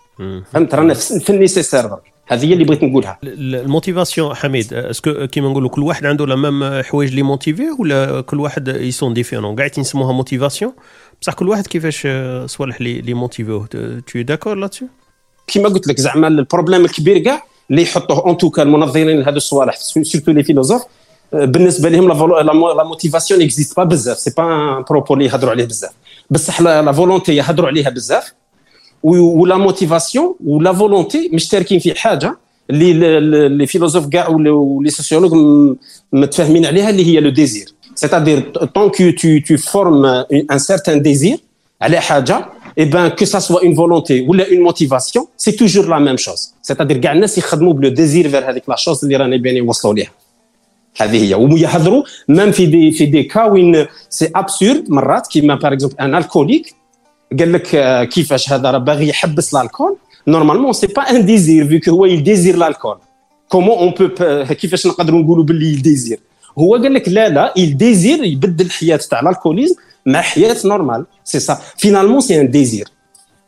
فهمت؟ رانا في ال nécessaire درك هذه هي اللي بغيت نقولها. ال motivation حميد est-ce que كيما نقولوا كل واحد عنده la même حوايج اللي motiver ه ولا كل واحد ils sont différents كاع يسموها motivation بصح كل واحد كيفاش صوالح اللي اللي motiver وه tout d'accord là-dessus كيما قلت لك زعما ال problème الكبير كاع اللي يحطوه en tout cas المنظرين لهذا الصوالح surtout les philosophes بالنسبة لهم la motivation existe pas بزاف. c'est pas à propos اللي يهضروا عليه بزاف. بصح la volonté يهضروا عليها بزاف. و la motivation و la volonté مشتركين في حاجة اللي les philosophes كاع و les sociologues متفاهمين عليها اللي هي le désir c'est-à-dire tant que tu, tu formes un certain désir على حاجة et ben que ça soit une volonté ou une motivation c'est toujours la même chose. C'est-à-dire كاع الناس يخدموا ب le désir vers هذيك la chose اللي رانا باين يوصلوا ليها هذه هي ويهضروا même في des في des cas وين c'est absurde مرات كيما par exemple un alcoolique قال لك كيفاش هذا راه باغي يحبس l'alcool normalement c'est pas un désir فيك هو ي désirer l'alcool comment on peut كيفاش نقدروا نقولوا باللي ي désirer هو قال لك لا لا ي désirer يبدل الحياة تاع l'alcoolisme مع حياه normale c'est ça finalement c'est un désir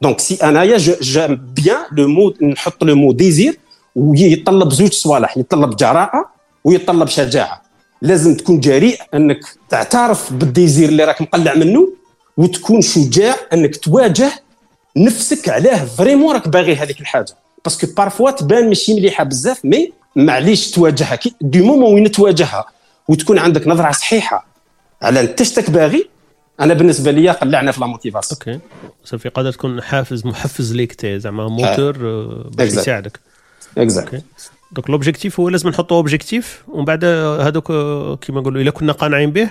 donc c'est أنايا j'aime bien le mot نحط le mot désir ويتطلب زوج صوالح يتطلب جراءة ويتطلب شجاعة. لازم تكون جريء إنك تعترف بال désir اللي راك مقلع منه وتكون شجاع إنك تواجه نفسك علاه. vraiment راك باغي هذيك الحاجة. parce que parfois تبان ماشي مليحة بزاف mais معليش تواجهها. du moment وين تواجهها وتكون عندك نظرة صحيحة على انت باغي أنا بالنسبة لي قلعنا في la motivation okay. صافي قادر تكون حافز محفز ليك زعما موتور آه، باش يساعدك. Exact. Donc l'objectif هو لازم نحطوا objectif ومن بعد هذوك كيما نقولوا إلا كنا قانعين به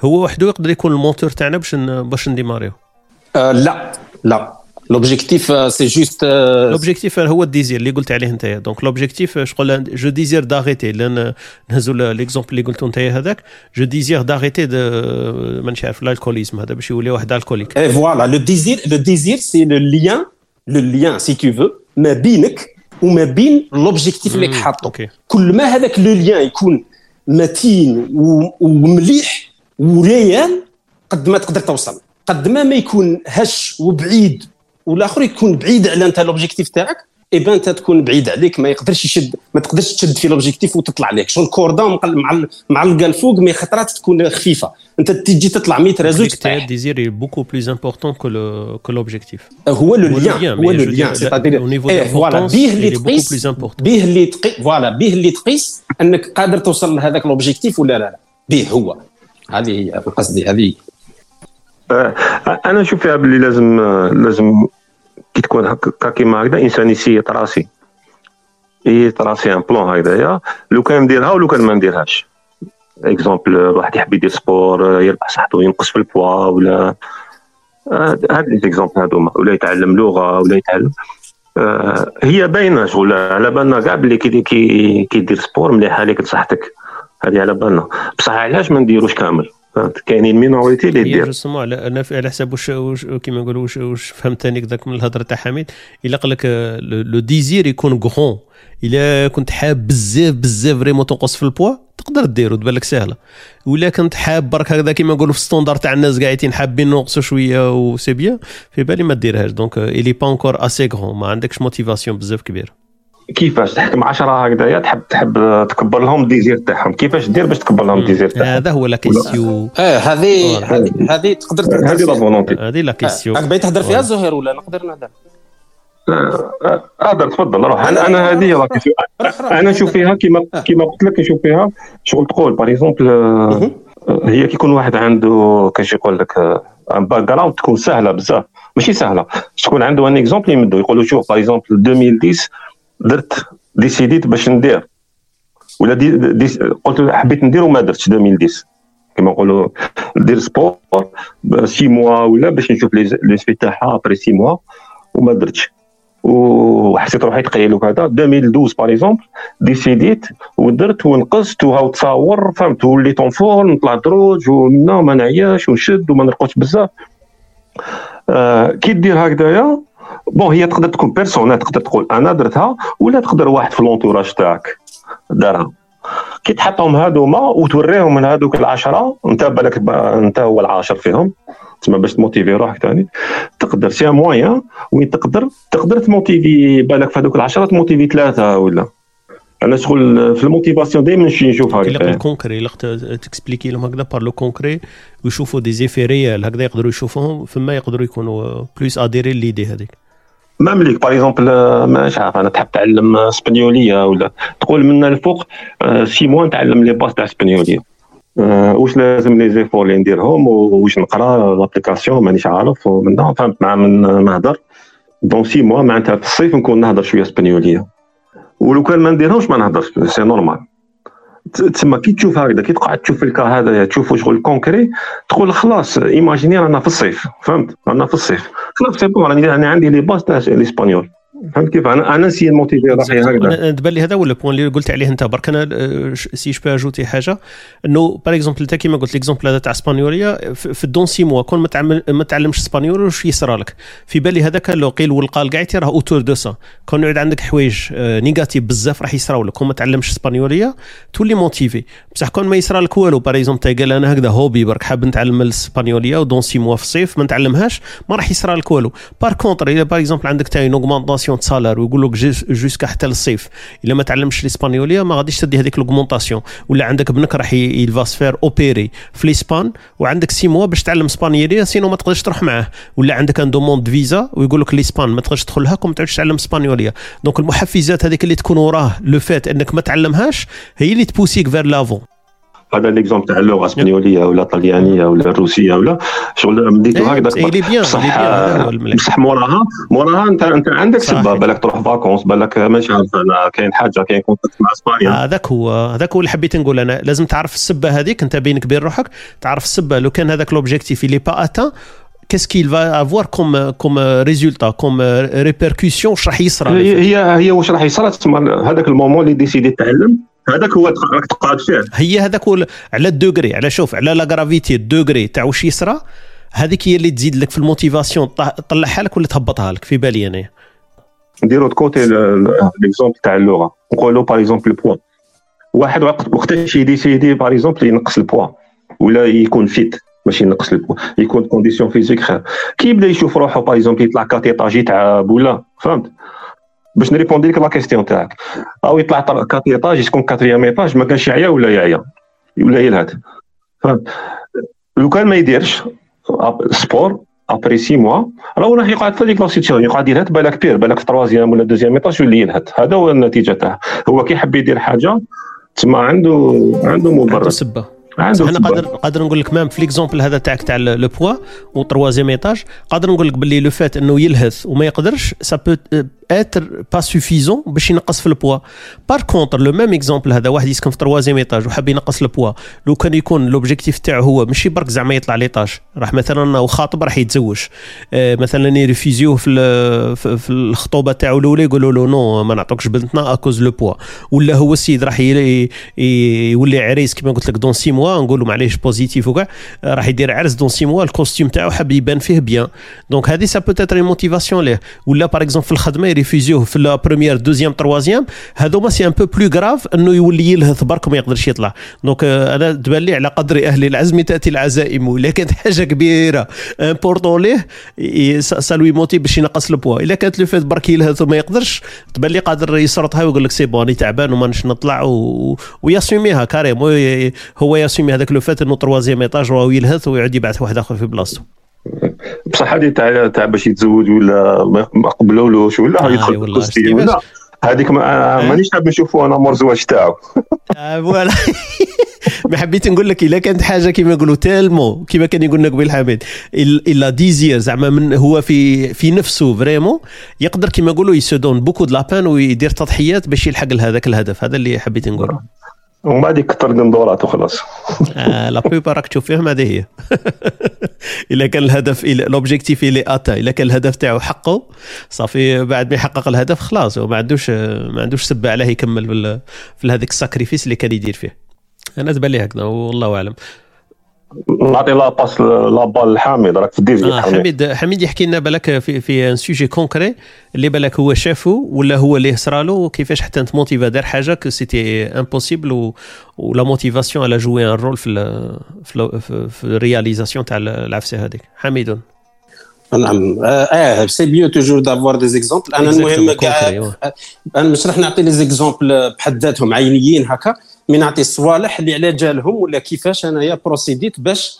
هو وحده يقدر يكون الموتور تاعنا باش باش ن démarrer و. أه لا لا. L'objectif c'est juste l'objectif هو ال désir اللي قلت عليه انت donc l'objectif شغل je désire d'arrêter لأن نهزوا l'exemple اللي قلته انت هذاك je désire d'arrêter de مانيش عارف l'alcoolisme هذا باش يولي واحد alcoolique et voilà le désir le désir c'est le lien le lien c'est tout فو ما بينك وما بين l'objectif اللي حاطه كل ما هذاك le lien يكون متين ومليح و réel قد ما تقدر توصل قد ما ما يكون هش وبعيد والآخر يكون بعيد على أنت l'objectif تاعك et ben أنت تكون بعيد عليك ما يقدرش يشد ما تقدرش تشد في l'objectif وتطلع عليك. شغل cordon معلقه الفوق mais خطرات تكون خفيفة. أنت تجي تطلع sans résultat تاع désir beaucoup plus important que l'objectif هو le lien هو le lien c'est-à-dire voilà بيه اللي تقيس بيه اللي تقيس voilà بيه اللي تقيس أنك قادر توصل لهذاك l'objectif ولا لا لا. بيه هو. هذه هي قصدي هذه أنا نشوف فيها باللي لازم لازم كي تكون هكا كيما هكذا إنسان ي se tracer. ي se tracer un plan هكذايا لو كان نديرها ولو كان ما نديرهاش. Exemple واحد يحب يدير sport يربح صحته ينقص في البوا ولا هاد les exemples هادوما ولا يتعلم لغة ولا يتعلم. هي باينة شغل على بالنا كاع بلي كي كي كيدير sport مليحة ليك لصحتك. هذه على بالنا. بصح علاش ما نديروش كامل؟ كاينين minorité اللي دير Justement أنا على حساب واش كيما نقولوا واش واش فهمت ثاني ذاك من الهضرة تاع حميد. إلا قال لك le désir يكون grand إلا كنت حاب بزاف بزاف vraiment تنقص في البوا تقدر دير وتبان لك سهلة. ولا كنت حاب برك هكذا كيما نقولوا في ال standard تاع الناس قاعدين حابين نقصوا شوية و c'est bien في بالي ما ديرهاش. Donc il est pas encore assez grand ما عندكش motivation بزاف كبير كيفاش تحكم 10 هكذايا تحب تحب تكبر لهم ال désir تاعهم كيفاش دير باش تكبر لهم ال désir تاعهم؟ هذا هو la question آه هذه هذه تقدر هذه la volonté هذه la question راك باغي تهضر فيها زهير ولا نقدر نهضر هذا تفضل روح. أنا أنا هذه راك أنا نشوف فيها كيما كيما قلت لك نشوف فيها شغل تقول. par exemple هي كيكون واحد عنده كاش يقول لك un en: background تكون سهلة بزاف. ماشي سهلة. تكون عنده un exemple يمدو. يقولوا شوف par exemple 2010 درت décidé ت باش ندير. ولا دي, دي قلت حبيت ندير وما درتش 2010 كما نقولوا ندير sport six mois ولا باش نشوف l'aspect تاعها après six mois وما درتش. وحسيت روحي تقيل وكذا. 2012 par exemple décidé ت ودرت ونقصت وهاو تصاور فهمت؟ وليت en forme نطلع دروج ومنا ما نعياش ونشد وما نرقدش بزاف. آه كي دير هكذايا bon هي تقدر تكون personnelle تقدر تقول أنا درتها ولا تقدر واحد في l'entourage تاعك دارها كي تحطهم هذوما وتوريهم من هذوك العشره انت بالك انت هو العاشر فيهم تسمى باش ت motiver روحك ثاني تقدر c'est moins وين تقدر تقدر ت motiver بالك في هذوك العشره ت motiver ثلاثة ولا أنا شغل في ال motivation دائما نمشي نشوف هكذا ال concret ت expliquer لهم هكذا par le concret ويشوفوا des effets réels هكذا يقدروا يشوفوهم فما يقدروا يكونوا plus adhérer l'idée هذيك مملك par exemple مش عارف أنا تحب تعلم اسبانيولية ولا؟ تقول من الفوق six mois نتعلم les bases تاع اسبانيولية. واش لازم les efforts اللي نديرهم واش نقرا l'application مانيش عارف. ومن فهمت مع من نهضر. Dans six mois معناتها في الصيف نكون نهضر شوية اسبانيولية. ولو كان ما نديرهمش ما نهضرش c'est normal تسمى كي تشوف هكذا كي تقعد تشوف ال cas هذا تشوف شغل concret تقول خلاص imagine رانا في الصيف فهمت؟ رانا في الصيف. خلاص c'est bon راني عندي les bases تاع الإسبانيول. فهمت كيف؟ أنا أنا ن essayer motiver روحي هكذا تبان لي هذا هو ال point اللي قلت عليه أنت برك. أنا سي جو اجوتي حاجة إنه par exemple أنت كيما قلت l'exemple هذا تاع اسبانيوليا في ال dans six mois كون ما تعمل ما تعلمش اسبانيول واش يصرى لك؟ في بالي هذاك لو قيل والقال كاع راه autour de ça كون يعود عندك حوايج négatives بزاف راح يصراو لك. كون ما تعلمش اسبانيوليا تولي motivé بصح كون ما يصرى لك والو par exemple قال أنا هكذا hobby برك. حاب نتعلم الاسبانيوليا و dans six mois في الصيف ما نتعلمهاش ما راح يصرى لك والو. par contre إذا par exemple عندك تاع une augmentation salaire ويقول لك jusqu'à حتى للصيف. إلا ما تعلمش الإسبانيولية ما غاديش تدي هذيك l'augmentation ولا عندك ابنك راح il va se faire opérer في l'Espagne وعندك six mois باش تعلم إسبانيولية sinon ما تقدرش تروح معاه. ولا عندك une demande visa ويقول لك l'Espagne ما تقدرش تدخلها كون ما تعودش تعلم إسبانيولية. donc المحفزات هذيك اللي تكون وراه le fait إنك ما تعلمهاش هي اللي ت pousse يك vers l'avant هذا l'exemple تاع اللغة اسبانيوليه ولا طليانيه ولا الروسية ولا شغل مديتو هكذا بصح بصح موراها موراها أنت أنت عندك سبة بالك تروح vacances بالك ماشي عارف أنا كاين حاجة كاين contact مع إسبانيا. هذاك هو هذاك هو اللي حبيت نقول. أنا لازم تعرف السبة هذيك أنت بينك وبين روحك تعرف السبة. لو كان هذاك l'objectif اللي pas atteint qu'est-ce qu'il va avoir comme comme résultat comme répercussion؟ واش راح يصرى هي هي واش راح يصرى هذاك ال moment اللي décider تعلم هذاك هو راك تقعد فيه هي هذاك هو على الدوغري على شوف على la gravité الدوغري تاع واش يصرى هذيك هي اللي تزيد لك في ال motivation تطلعها لك ولا تهبطها لك؟ في بالي أنا نديرو côté l'exemple تاع اللغة. نقولوا par exemple ال poids واحد وقتاش ي décider par exemple ينقص ال poids ولا يكون fit ماشي ينقص ال poids يكون condition physique خير. كي يبدا يشوف روحه par exemple يطلع quatre étages تاع بولا فهمت؟ باش ن répondre لك la question تاعك. أو يطلع quatre étages تكون quatrième étage ما كانش يعيا ولا يعيا ولا يلهث فهمت؟ لو كان ما يديرش sport après six mois راه راح يقعد في هذيك la situation يقعد يلهث بالك pire بالك في troisième ولا deuxième étage يولي يلهث هذا هو النتيجة تاعه. هو كي يحب يدير حاجة تسمى عنده عنده مبرر. عنده سبة. أنا قادر قادر نقول لك même في l'exemple هذا تاعك تاع le poids و troisième étage قادر نقول لك باللي le fait إنه يلهث وما يقدرش سا بو être pas suffisant باش ينقص في ال poids. par contre le même exemple هذا واحد يسكن في troisième étage وحاب ينقص البوا. لو كان يكون l'objectif تاعو هو ماشي برك زعما يطلع l'étage راح مثلا هو خاطب راح يتزوج. آه مثلا ي refuser وه في في الخطوبة تاعو الأولى يقولوا له non ما نعطوكش بنتنا à cause le poids ولا هو السيد راح يولي عريس كما قلت لك dans six mois نقولوا معليش positif وكاع. راح يدير عرس dans six mois ال costume تاعو حاب يبان فيه بيان donc هذه ça peut être motivation ليه. ولا par exemple في الخدمة ي refuser وه في la première deuxième troisième. هذوما c'est un peu plus grave أنه يولي يلهث برك وما يقدرش يطلع. donc أنا تبان لي على قدر أهل العزم تأتي العزائم. الا كانت حاجة كبيرة important ليه ça le motive باش ينقص البوا إلا كانت le fait برك يلهث وما يقدرش تبان لي قادر يسرطها ويقول لك c'est bon تعبان وما نطلع و... و ي assumer ها carrément هو ي assumer هذاك le fait أنه troisième étage وهو يلهث ويعود يبعث واحد آخر في بلاصتو بصح هذه تاع تاع باش يتزوج ولا ما قبلولوش ولا آه يدخل في القصة ولا هذيك ما مانيش حاب نشوفوا أنا مور زواج تاعو voilà. ما حبيت نقول لك إلا كانت حاجة كما يقولوا tellement كما كان يقول نقبيل حميد إلا désir زعما من هو في في نفسه vraiment يقدر كما يقولوا ي se donne beaucoup de la peine ويدير تضحيات باش يلحق لهذاك الهدف. هذا اللي حبيت نقوله. ومن بعد يكثر دولارات وخلاص. آه la plupart راك تشوف فيهم هذه هي إلا كان الهدف l'objectif اللي atteint إلا كان الهدف تاعو حقه. صافي بعد ما يحقق الهدف خلاص هو ما عندوش ما عندوش سبه عليه يكمل في هذاك ال sacrifice اللي كان يدير فيه. أنا تبان لي هكذا والله أعلم. نعطي la passe la balle لحميد راك في الديزي آه حميد حميد يحكي لنا بالك في في un sujet concret اللي بالك هو شافه ولا هو اللي صرالو وكيفاش حتى أنت motivé دار حاجة que c'était impossible و la motivation elle a joué un rôle في في, في ال réalisation تاع العفسة هذيك. حميد. نعم. آه c'est bien toujours d'avoir des exemples أنا المهم كاع أنا مش راح نعطي les exemples بحد ذاتهم عينيين هكا. mais نعطي الصوالح اللي على جالهم ولا كيفاش أنايا procédé ت باش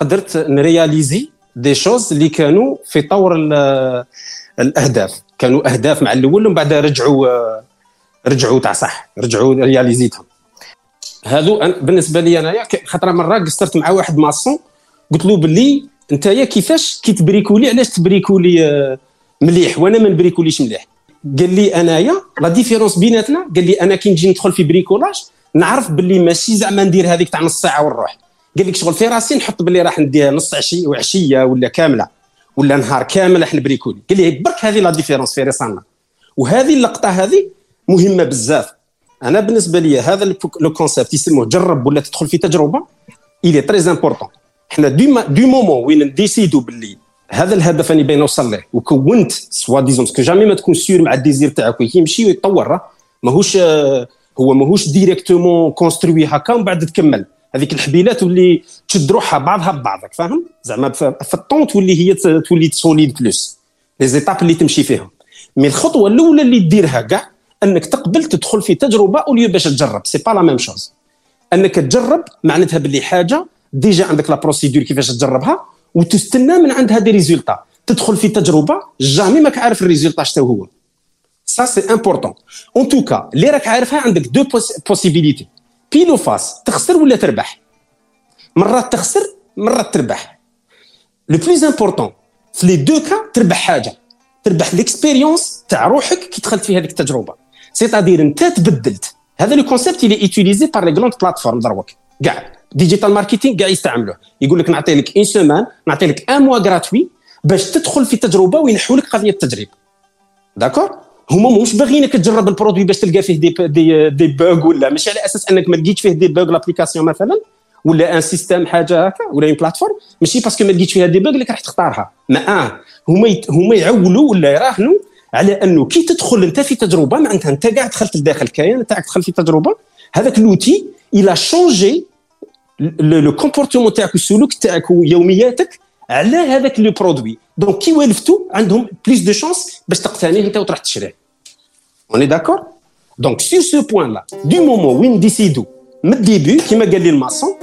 قدرت ن réaliser des choses اللي كانوا في طور الأهداف. كانوا أهداف مع الأول ومن بعد رجعوا رجعوا تاع صح رجعوا réalisé تهم. هادو بالنسبة لي أنايا خاطر مرة قصرت مع واحد maçon قلت له باللي يا كيفاش كي ت bricoler علاش ت bricoler مليح وأنا ما ن bricoler ش مليح؟ قال لي أنايا la différence بيناتنا قال لي أنا كي نجي ندخل في bricolage نعرف باللي ماشي زعما ندير هذيك تاع نص ساعة ونروح قال لك شغل في راسي نحط باللي راح نديها نص عشيه وعشية ولا كاملة ولا نهار كامل راح ن bricoler قال لي برك هذه la différence في رسالنا وهذه اللقطة هذه مهمة بزاف. أنا بالنسبة لي هذا لو كونسيبت يسموه جرب ولا تدخل في تجربة الي تري امبورطون حنا دو دو مومون وين نديسيدو باللي هذا الهدف أني باين نوصل له وكونت سوا ديزون سكو جامي ما تكون سيور مع الديزير تاعك يمشي ويتطور ماهوش هو ماهوش ديريكتومون كونستروي هكا ومن بعد تكمل. هذيك الحبيلات تولي تشد روحها بعضها ببعضك فاهم؟ زعما في الطون تولي هي تولي solide plus. les étapes اللي تمشي فيهم. mais الخطوة الأولى اللي ديرها كاع أنك تقبل تدخل في تجربة au lieu باش تجرب. c'est pas la même chose أنك تجرب معناتها باللي حاجة déjà عندك la procédure كيفاش تجربها وتستنى من عندها des résultats تدخل في تجربة jamais ماك عارف ال résultat شتو هو. ça c'est important en tout cas اللي راك عارفها عندك deux possibilités pile ou face تخسر ولا تربح؟ مرات تخسر مرات تربح. le plus important في les deux cas تربح حاجة. تربح l'expérience تاع روحك كي دخلت في هذيك التجربة. c'est-à-dire أنت تبدلت. هذا le concept اللي utilisé par les grandes plateformes دروك. كاع digital marketing كاع يستعملوه. يقول لك نعطي لك une semaine نعطي لك un mois gratuit باش تدخل في تجربة وينحوا لك قضية التجريب d'accord هما مش باغيينك تجرب ال produit باش تلقى فيه دي دي, دي بوغ ولا. مش على أساس أنك ما لقيتش فيه des bugs l'application مثلا ولا un système حاجة هكا ولا une plateforme ماشي parce que ما لقيتش فيها des bugs اللي راح تختارها. ما آه. هما هما يعولوا ولا يراهنوا على أنه كي تدخل أنت في تجربة معناتها أنت قاعد دخلت لداخل الكيان تاعك دخل في تجربة. هذاك l'outil a changé le comportement تاعك والسلوك تاعك ويومياتك على هذاك le produit. donc كي والفتوا عندهم plus de chance باش تقتنيه انت وتروح تشريه. on est d'accord donc sur ce point-là du moment وين décidé من ال début كيما قال لي الماسون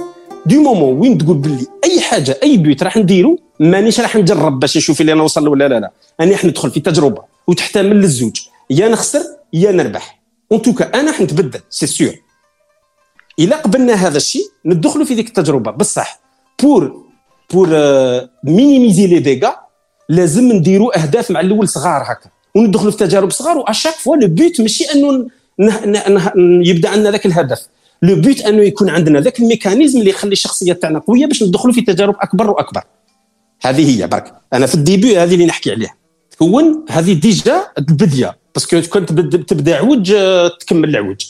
du moment وين تقول باللي اي حاجة اي but راح نديرو مانيش راح نجرب باش نشوف اللي أنا نوصل ولا لا لا أنا راح ندخل في تجربه وتحتمل للزوج يا نخسر يا نربح en tout cas أنا راح نتبدل c'est sûr الا قبلنا هذا الشيء ندخلوا في ديك التجربه بصح pour pour minimiser les dégâts لازم نديروا أهداف مع الأول صغار هكا. وندخلوا في تجارب صغار و à chaque fois le but ماشي أنه يبدأ عندنا ذاك الهدف. le but أنه يكون عندنا ذاك ال mécanisme اللي يخلي الشخصية تاعنا قوية باش ندخلوا في تجارب أكبر وأكبر. هذه هي برك. أنا في ال début هذه اللي نحكي عليها. تكون هذه déjà البدية. parce que كنت تبدأ عوج تكمل العوج.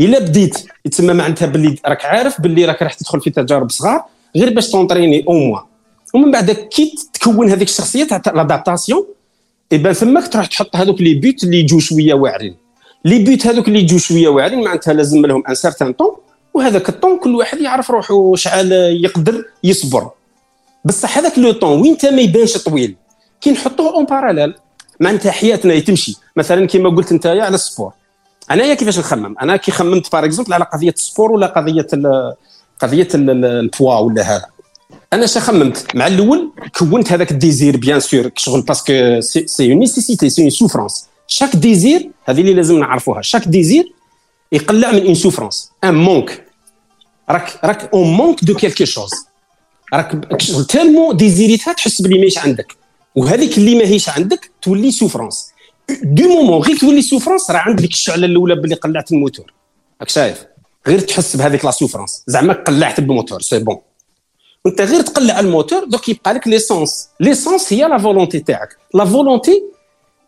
إلا بديت يتسمى معناتها باللي راك عارف باللي راك راح تدخل في تجارب صغار غير باش ت entraîner au moins ومن بعد كي تكون هذيك الشخصيه تاع l'adaptation et تماك تروح تحط هذوك les buts اللي يجوا شوية واعرين. les buts هذوك اللي يجوا شوية واعرين معناتها لازم لهم un certain temps وهذاك الطون كل واحد يعرف روحه شحال يقدر يصبر. بصح هذاك le temps وين ما يبانش طويل؟ كي نحطوه en parallèle معناتها حياتنا تمشي مثلا كما قلت انت على ال sport. أنايا كيفاش نخمم؟ أنا كي خممت par exemple على قضية ال sport ولا قضية قضية البوا ولا هذا. أنا شا خممت. مع الأول كونت هذاك ال désir bien sûr شغل parce que c'est une nécessité c'est une souffrance chaque désir هذه اللي لازم نعرفوها. chaque désir يقلع من une souffrance un manque راك راك en manque de quelque chose راك tellement désiré تها تحس بلي ماهيش عندك. وهذيك اللي ماهيش عندك تولي souffrance du moment غير تولي souffrance راه عندك الشعلة الأولى باللي قلعت الموتور. راك شايف؟ غير تحس بهذيك la souffrance زعما قلعت ال moteur c'est bon انت غير تقلع الموتور دوك يبقى لك l'essence. l'essence هي la volonté تاعك. la volonté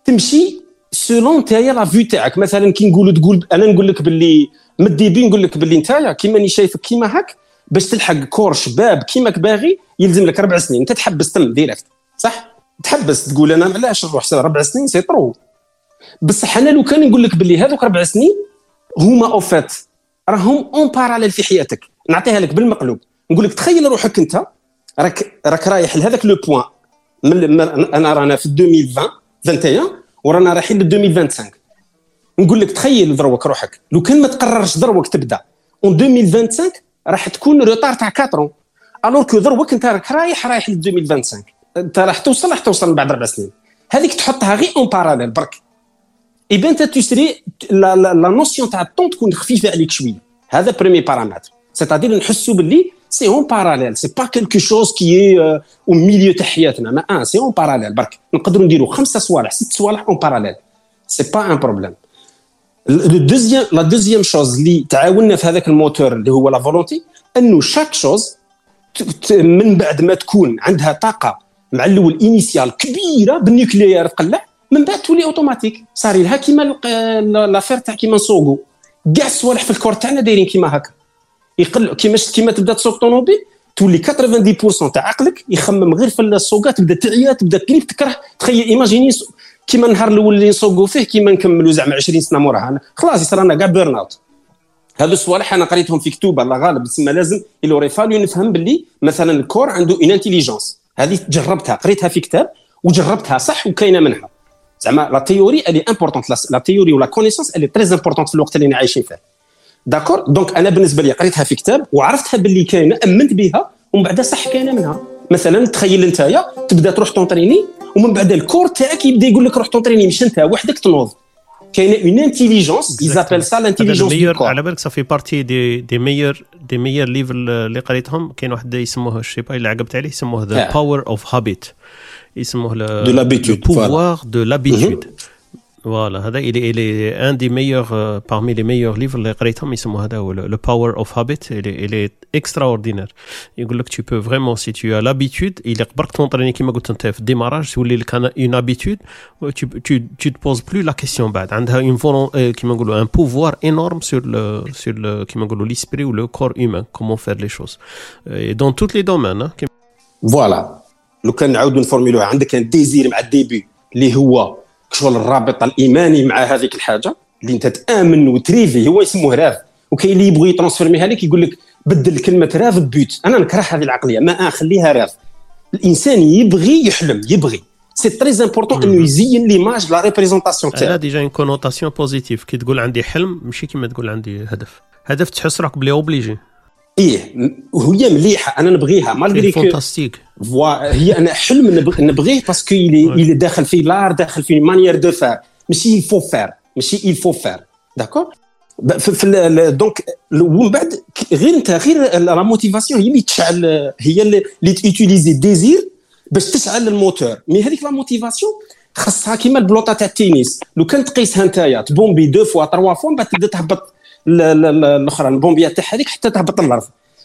تمشي selon نتايا la vue تاعك. مثلا كي نقولوا تقول أنا نقول لك باللي من ال début نقول لك باللي نتايا كيما راني شايفك كيما هاك باش تلحق corps شباب كيماك باغي يلزم لك أربع سنين. أنت تحبس تم direct صح؟ تحبس تقول أنا علاش نروح أربع سنين c'est trop بصح أنا لو كان نقول لك باللي هذوك أربع سنين هما en fait راهم en parallèle في حياتك. نعطيها لك بالمقلوب. نقول لك تخيل روحك انت راك راك رايح لهذاك le point من أنا رانا في 2020 21 ورانا رايحين ل 2025 نقول لك تخيل دروك روحك. لو كان ما تقررش دروك تبدا en 2025 راح تكون retard تاع 4 alors que دروك انت راك رايح رايح ل 2025 انت راح توصل راح توصل بعد أربع سنين. هذيك تحطها غير en parallèle برك. ben انت تشري la, la, notion تاع ال temps تكون خفيفه عليك شوية هذا premier paramètre c'est-à-dire نحسوا باللي c'est en parallèle c'est pas quelque chose qui est au milieu تاع حياتنا mais c'est en parallèle برك نقدروا نديروا خمسه صوالح ست صوالح en parallèle c'est pas un problème ال deuxième la deuxième chose اللي تعاوننا في هذاك الموتور اللي هو la volonté انه chaque chose من بعد ما تكون عندها طاقة مع الأول initiale كبيرة بال nucléaire تقلع من بعد تولي أوتوماتيك. صار لها كيما l'affaire تاع كيما نسوقو. كاع الصوالح في ال corps تاعنا دايرين كيما هكا. يقل كيما كيما تبدا تسوق طوموبيل تولي 90% تاع عقلك يخمم غير في السوقات تبدا تعيا تبدا تليف تكره. تخيل imaginez كيما النهار الأول اللي نسوقوا فيه كيما نكملوا زعما 20 سنة موراها خلاص يصير لنا كاع burn-out هذو الصوالح أنا قريتهم في كتب الله غالب تسمى لازم. il a fallu نفهم باللي مثلا ال corps عنده une intelligence هذه جربتها قريتها في كتاب وجربتها صح وكاينة منها. زعما la théorie elle est importante la théorie ولا connaissance elle est très importante في الوقت اللي عايشين فيه. d'accord donc أنا بالنسبة لي قريتها في كتاب وعرفتها باللي كاينة آمنت بها ومن بعد صح كاينة منها. مثلا تخيل انت تبدأ تروح ت entraîner ومن بعد ال corps تاعك يبدأ يقول لك روح ت entraîner مش أنت وحدك تنوض. كاينة une intelligence ils appellent ça l'intelligence على بالك ça fait partie des des meilleurs des meilleurs livres اللي قريتهم. كاين واحد يسموه je sais pas اللي عقبت عليه يسموه the power of habit يسموه de l'habitude pouvoir de l'habitude فوالا هذا الي الي ان دي ميور بارمي لي ميور ليفر اللي قريتهم يسموا هذا هو لو باور اوف هابيت الي اكسترا اوردينير يقول لك تو بو فريمون سي تو ا لابيتود الي قبرك تونطريني كيما قلت أنت في الديماراج تولي لك اون ابيتود tu tu te poses plus la question بعد. عندها اون فولون كيما نقولوا ان بوفوار انورم سور سور كيما نقولوا ليسبري و لو كور هيومان كومون فير لي شوز دون توت لي دومين فوالا لو كان نعاودوا نفورميلوها عندك un désir مع الديبي اللي هو شغل الرابط الإيماني مع هذيك الحاجة اللي أنت تآمن وتريفي هو يسموه rêve وكاين اللي يبغي يترانسفيرميها لك يقول لك بدل كلمة rêve ب but أنا نكره هذه العقلية. ما خليها rêve الإنسان يبغي يحلم يبغي. c'est très important أنه يزين l'image la représentation تاعو. déjà une connotation positive كي تقول عندي حلم ماشي كيما تقول عندي هدف. هدف تحس راك بلي obligé إيه وهي مليحة أنا نبغيها. malgré fantastique هي أنا حلم نبغيه parce que اللي داخل فيه l'art داخل فيه manière de faire ماشي il faut faire ماشي il faut faire d'accord في donc ومن بعد غير أنت غير la motivation هي اللي تشعل هي اللي ت utiliser désir باش تشعل ال moteur. mais هذيك la motivation خاصها كيما البلوطة تاع التنس لو كان تقيسها نتايا تبومبي deux fois trois fois من بعد تبدا تهبط الاخرى البومبية تاعها هذيك حتى تهبط للارض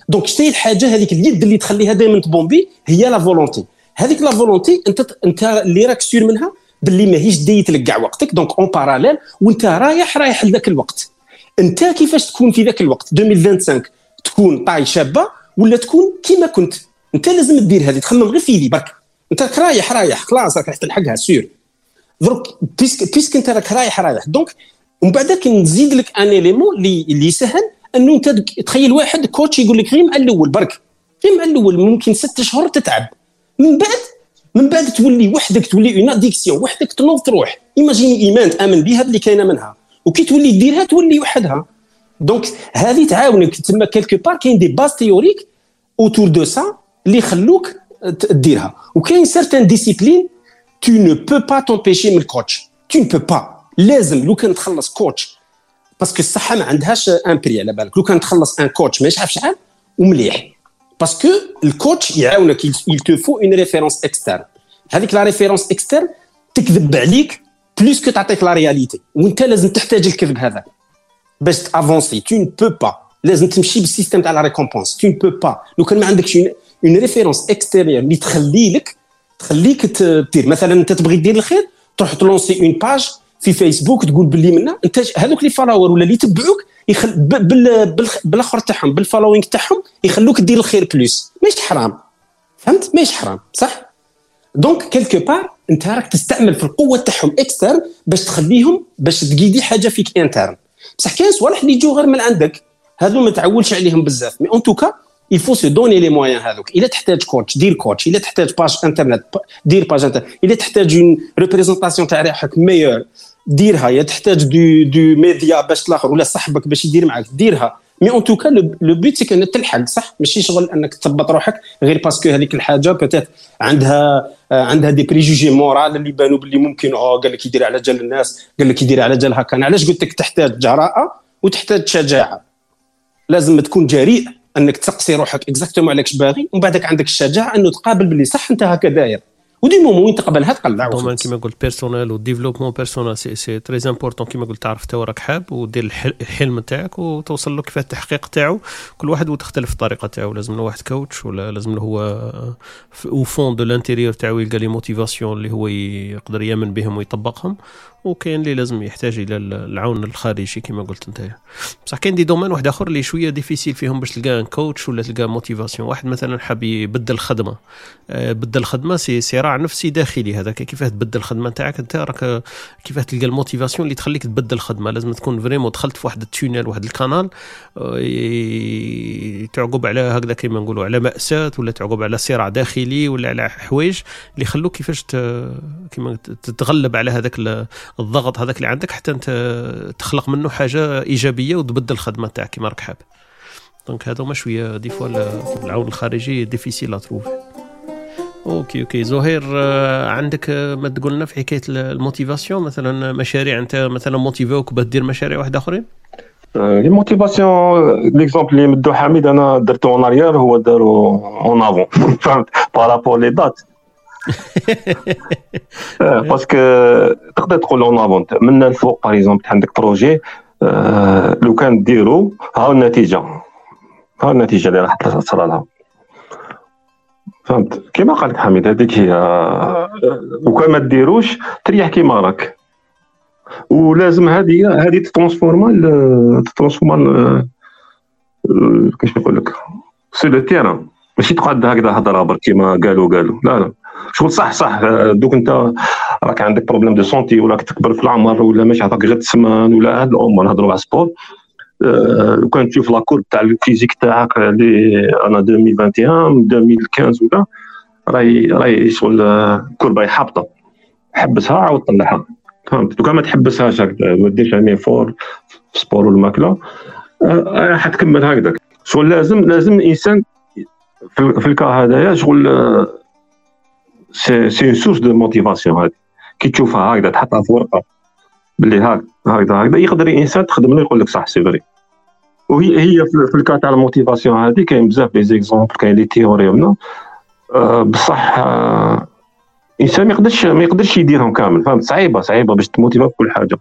donc شتي الحاجة هذيك اليد اللي تخليها دائما تبومبي هي la volonté. هذيك la volonté انت انت اللي راك sûr منها باللي ماهيش ديت لك كاع وقتك. donc en parallèle وانت رايح رايح لذاك الوقت. انت كيفاش تكون في ذاك الوقت؟ 2025 تكون taille شابه ولا تكون كيما كنت؟ انت لازم دير هذه تخمم غير في برك. انت رايح رايح خلاص راك راح تلحقها sûr دروك puisque puisque انت راك رايح رايح. donc ومن بعد نزيد لك un élément اللي اللي سهل أنه أنت تخيل واحد coach يقول لك غير مع الأول برك. غير مع الأول ممكن ست شهور تتعب. من بعد من بعد تولي وحدك تولي une addiction وحدك تنوض تروح. imagine ايمان تآمن بها اللي كاينة منها. وكي تولي ديرها تولي وحدها. donc هذه تعاونك. تما quelque part كاين des bases théoriques autour de ça اللي يخلوك ديرها وكاين certaines disciplines tu ne peux pas t'empêcher من ال coach. tu ne peux pas لازم لو كان تخلص coach parce que الصحة ما عندهاش un prix على بالك. لو كان تخلص un coach ما يشحف شحال ومليح. parce que ال coach يعاونك il te faut une référence externe هذيك la référence externe تكذب عليك plus que تعطيك la réalité وانت لازم تحتاج الكذب هذا. باش ت avancer. tu ne peux pas لازم تمشي بال système تاع la récompense tu ne peux pas لو كان ما عندكش une référence extérieure اللي تخلي لك تخليك تدير. مثلا أنت تبغي دير الخير تروح ت lancer une page في فيسبوك تقول باللي منا أنت هذوك les valeurs ولا اللي يتبعوك يخل بال بالآخر تاعهم بال following تاعهم يخلوك دير الخير plus ماشي حرام. فهمت؟ ماشي حرام. صح؟ donc quelque part أنت راك تستعمل في القوة تاعهم externe باش تخليهم باش تقيدي حاجة فيك interne بصح كاين صوالح اللي يجوا غير من عندك. هذو ما تعولش عليهم بزاف. mais en tout cas il faut se donner les moyens هذوك. إلا تحتاج coach دير coach إلا تحتاج page internet دير page internet إلا تحتاج une représentation تاع روحك meilleure ديرها يا تحتاج de de média باش الآخر ولا صاحبك باش يدير معك ديرها. mais en tout cas le but c'est انك تلحق صح؟ ماشي شغل انك تثبط روحك غير parce que هذيك الحاجة peut-être عندها عندها des préjugés moraux اللي بانوا باللي ممكن آه قال لك يدير على جال الناس قال لك يدير على جال هكا. علاش قلت لك تحتاج جراءة وتحتاج شجاعة؟ لازم تكون جريء انك تسقسي روحك. exactement عليك باغي؟ ومن بعدك عندك الشجاعة أنه تقابل باللي صح أنت هكا داير. و des moments وين تقبلها تقلع demain كيما قلت personnel و développement personnel c'est c'est très important كيما قلت تعرف انت راك حاب ودير الحلم تاعك وتوصل له كيف التحقيق تاعو. كل واحد وتختلف الطريقة تاعو. لازم له واحد coach ولا لازم له هو au fond de l'intérieur تاعو يلقى les motivations اللي هو يقدر يأمن بهم ويطبقهم. وكاين اللي لازم يحتاج إلى العون الخارجي كما قلت أنت. بصح كاين des domaines واحد آخر اللي شوية difficile فيهم باش تلقى un coach ولا تلقى motivation واحد مثلا حاب يبدل خدمة. آه، بدل خدمة c'est صراع نفسي داخلي هذاك كيفاه تبدل الخدمة تاعك أنت راك كيفاه تلقى ال motivation اللي تخليك تبدل الخدمه لازم تكون vraiment دخلت في واحد ال tunnel واحد ال canal آه، تعقب على هكذا كيما نقولوا على مأساة ولا تعقب على صراع داخلي ولا على حوايج اللي يخلوك كيفاش كيما تتغلب على هذاك الضغط هذاك اللي عندك حتى أنت تخلق منه حاجة إيجابية وتبدل الخدمة تاعك كيما راك حاب. donc هذا هما شوية des fois العون الخارجي difficile à trouver OK OK زهير آه، عندك آه، ما تقول لنا في حكاية ال motivation؟ مثلا مشاريع أنت مثلا موتيفوك باش دير مشاريع واحدة أخرين؟ les motivations l'exemple اللي مدو حميد أنا درته en arrière هو دارو en avant فهمت؟ par rapport les dates parce que تقدر تقول en avant من الفوق par exemple عندك projet لو كان ديرو ها النتيجة. ها النتيجة اللي راح تصل لها. فهمت؟ كيما قال لك حميد هذيك هي وكان ما ديروش تريح كيما راك. ولازم هذه هذه تترانسفورما تترانسفورما كيفاش نقول لك؟ c'est le terrain ماشي تقعد هكذا هضرة برك كيما قالوا قالوا. لا لا. شغل صح صح. دوك انت راك عندك problème de santé ولا تكبر في العمر ولا ماشي عطاك غير تسمان ولا هاد الأمور نهضروا على ال sport لو كان تشوف la courbe تاع ال physique تاعك اللي أنا 2021 2015 ولا راهي راهي شغل courbe راهي حابطة. حبسها عاود طلعها. فهمت؟ donc ما تحبسهاش ما ديرش un effort في sport والماكلة. راح تكمل هكذاك. شغل لازم لازم الإنسان في ال cas هذايا شغل c'est c'est source de motivation هذه. كي تشوفها هكذا تحطها في ورقة. باللي هكذا هكذا هكذا. يقدر الإنسان تخدم له يقول لك صح c'est vrai. وهي هي في ال cas تاع ال motivation هذه كاين بزاف les exemples كاين les théories ولا بصح الإنسان ما يقدرش ما يقدرش يديرهم كامل فهمت؟ صعيبة صعيبة باش تموتيفا في كل حاجة.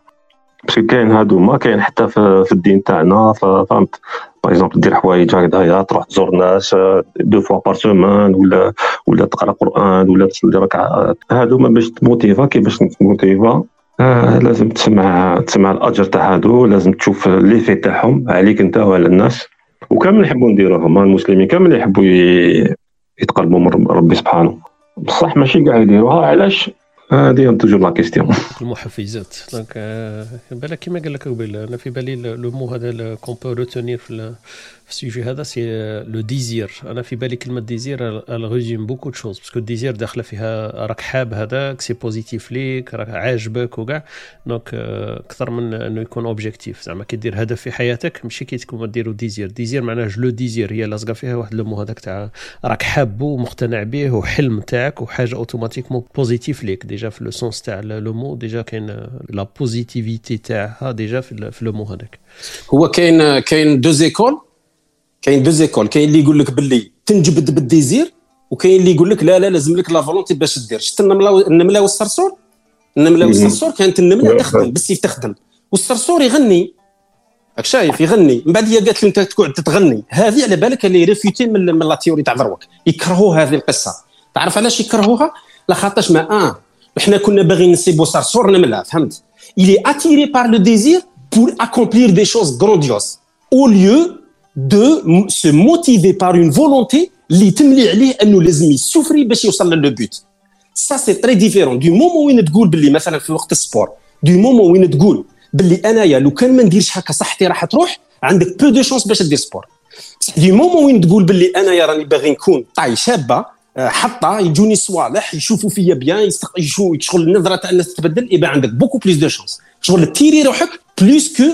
parce que كاين هادوما كاين حتى في الدين تاعنا فهمت؟ par exemple دير حوايج هكذايا تروح تزور ناس deux fois par semaine ولا ولا تقرا قران ولا تصلي ركعات هادوما باش تموتيفا كيفاش تموتيفا آه لازم تسمع تسمع الاجر تاع هادو لازم تشوف l'effet تاعهم عليك انت وعلى الناس وكامل نحبوا نديروهم المسلمين كامل يحبوا يتقربوا من ربي سبحانه بصح ماشي كاع يديروها علاش هذه toujours la question المحفزات. donc بالك كيما قال لك قبيل أنا في بالي le mot هذا qu'on peut retenir في ال sujet هذا c'est le désir. أنا في بالي كلمة désir elle résume beaucoup de choses parce que désir داخلة فيها راك حاب هذاك c'est positif ليك راك عاجبك وكاع. donc أكثر من إنه يكون objectif زعما كي دير هدف في حياتك ماشي كي تكون ديرو désir. désir معناه je désire هي لاصقه فيها واحد le mot هذاك تاع راك حابه ومقتنع به وحلم تاعك وحاجة automatiquement positif ليك. déjà في le sens تاع le mot déjà كاين la positivité تاعها déjà في le mot هذاك. هو كاين كاين deux écoles كاين deux écoles كاين اللي يقول لك باللي تنجبد بال désir وكاين اللي يقول لك لا لا لازم لك la volonté باش دير. شفت النملة النملة والصرصور؟ النملة والصرصور كانت النملة تخدم بالسيف تخدم. والصرصور يغني. راك شايف يغني. من بعد هي قالت له أنت تقعد تتغني. هذه على بالك اللي ريفيتي من, من la théorie تاع دروك يكرهوا هذه القصة. تعرف علاش يكرهوها؟ لاخاطش ما آه إحنا كنا باغيين نصيبوا صرصور نملة فهمت؟ Il est attiré par le désir pour accomplir des choses grandioses. Au lieu de se motiver par une volonté اللي تملي عليه انه لازم يسوفري باش يوصل ل le but ça c'est très différent du moment وين تقول باللي مثلا في وقت ال sport du moment وين تقول باللي انايا لو كان ما نديرش هكا صحتي راح تروح عندك peu de chances باش دير sport du moment وين تقول باللي انايا راني باغي نكون taille شابه حطه يجوني صوالح يشوفوا فيا bien يشوفوا شغل النظره تاع الناس تتبدل يبقى عندك beaucoup plus de chances شغل تيري روحك plus que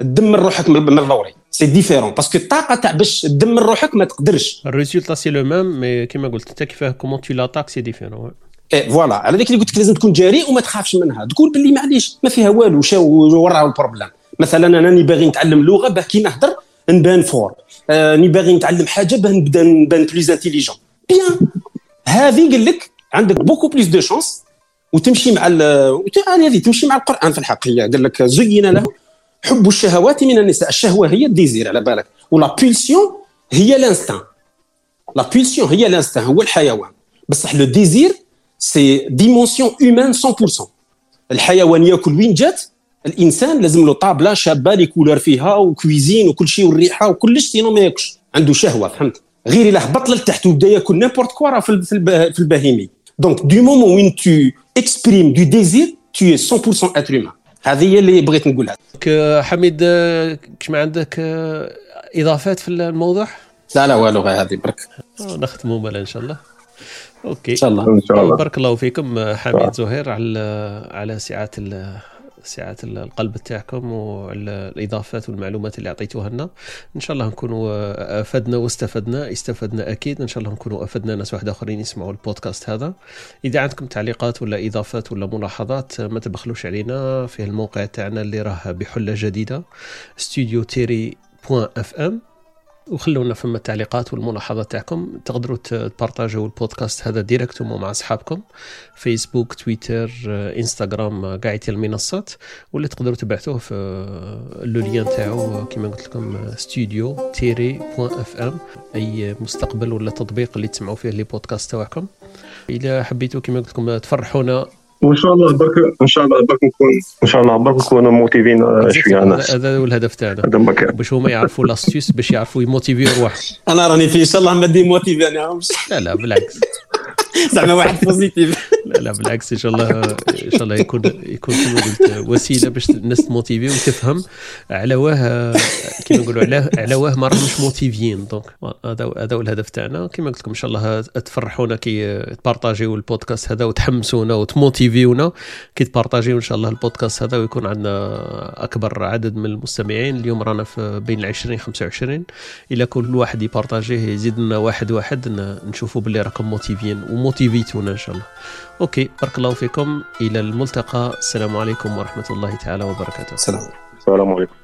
تدمر روحك من الضوري c'est différent parce que الطاقه تاع باش تدمر روحك ما تقدرش ال résultat c'est le même mais كيما قلت انت كيفاه comment tu l'attaques c'est différent إيه voilà على ذيك اللي قلت لك لازم تكون جريء وما تخافش منها تقول باللي معليش ما فيها والو شاو وراه ال problème مثلا أنا راني باغي نتعلم لغه باه كي نهضر نبان fort راني باغي نتعلم حاجة باه نبدا نبان plus intelligent bien هذه قال لك عندك beaucoup plus de chances وتمشي مع هذه تمشي مع القران في الحق هي قال لك زين له حب الشهوات من النساء. الشهوة هي ال désir على بالك. و la pulsion هي l'instinct la pulsion هي l'instinct هو الحيوان. بصح le désir c'est dimension humaine 100% الحيوان ياكل وين جات؟ الإنسان لازم له طابلة شابة les couleurs فيها و cuisine وكل شيء والريحه وكلش sinon ما ياكلش. عنده شهوة فهمت؟ غير إلا هبط لتحت وبدا ياكل n'importe quoi في في البهيمي. donc du moment وين tu exprimes du désir t'es 100% être humain هذه هي اللي بغيت نقولها حميد كش ما عندك إضافات في الموضوع؟ لا لا والو غير هذه برك. نختموا مالا إن شاء الله. أوكي. إن شاء الله. إن شاء الله. بارك الله فيكم حميد زهير على على سعه سعة القلب تاعكم والإضافات والمعلومات اللي أعطيتوها لنا. إن شاء الله نكونوا أفدنا واستفدنا استفدنا أكيد. إن شاء الله نكونوا أفدنا ناس واحد آخرين يسمعوا البودكاست هذا. إذا عندكم تعليقات ولا إضافات ولا ملاحظات ما تبخلوش علينا. في الموقع تاعنا اللي راه بحلة جديدة studio tiret point FM. وخلونا فما التعليقات والملاحظات تاعكم. تقدروا تبارطاجوا البودكاست هذا directement مع أصحابكم. فيسبوك تويتر إنستغرام قاعدة المنصات. ولا تقدروا تبعثوه في le lien تاعو كما قلت لكم studio tiret point FM. أي مستقبل ولا تطبيق اللي تسمعوا فيه les podcasts تاعكم. إذا حبيتوا كما قلت لكم تفرحونا. وإن شاء الله برك إن شاء الله برك نكون إن شاء الله برك نكونوا موتيفين شوية ناس هذا هو الهدف تاعنا. باش هما يعرفوا l'astuce باش يعرفوا يموتيفيو رواحهم أنا راني في إن شاء الله ما démotivé أنا لا لا بالعكس. زعما واحد positif لا لا بالعكس إن شاء الله إن شاء الله يكون يكون كما قلت وسيلة باش الناس تموتيفي وتفهم على واه كما نقولوا على على واه ما راهمش موتيفيين. donc هذا هذا هو الهدف تاعنا. كما قلت لكم إن شاء الله تفرحونا كي تبارطاجيو البودكاست هذا وتحمسونا وتموتيفيونا كي تبارطاجيو إن شاء الله البودكاست هذا ويكون عندنا أكبر عدد من المستمعين. اليوم رانا في بين ال 20 25 إلى كل واحد يبارطاجيه يزيد لنا واحد واحد نشوفوا باللي راكم موتيفيين وموتيفيتونا إن شاء الله. OK بارك الله فيكم. إلى الملتقى. السلام عليكم ورحمة الله تعالى وبركاته. سلام السلام عليكم.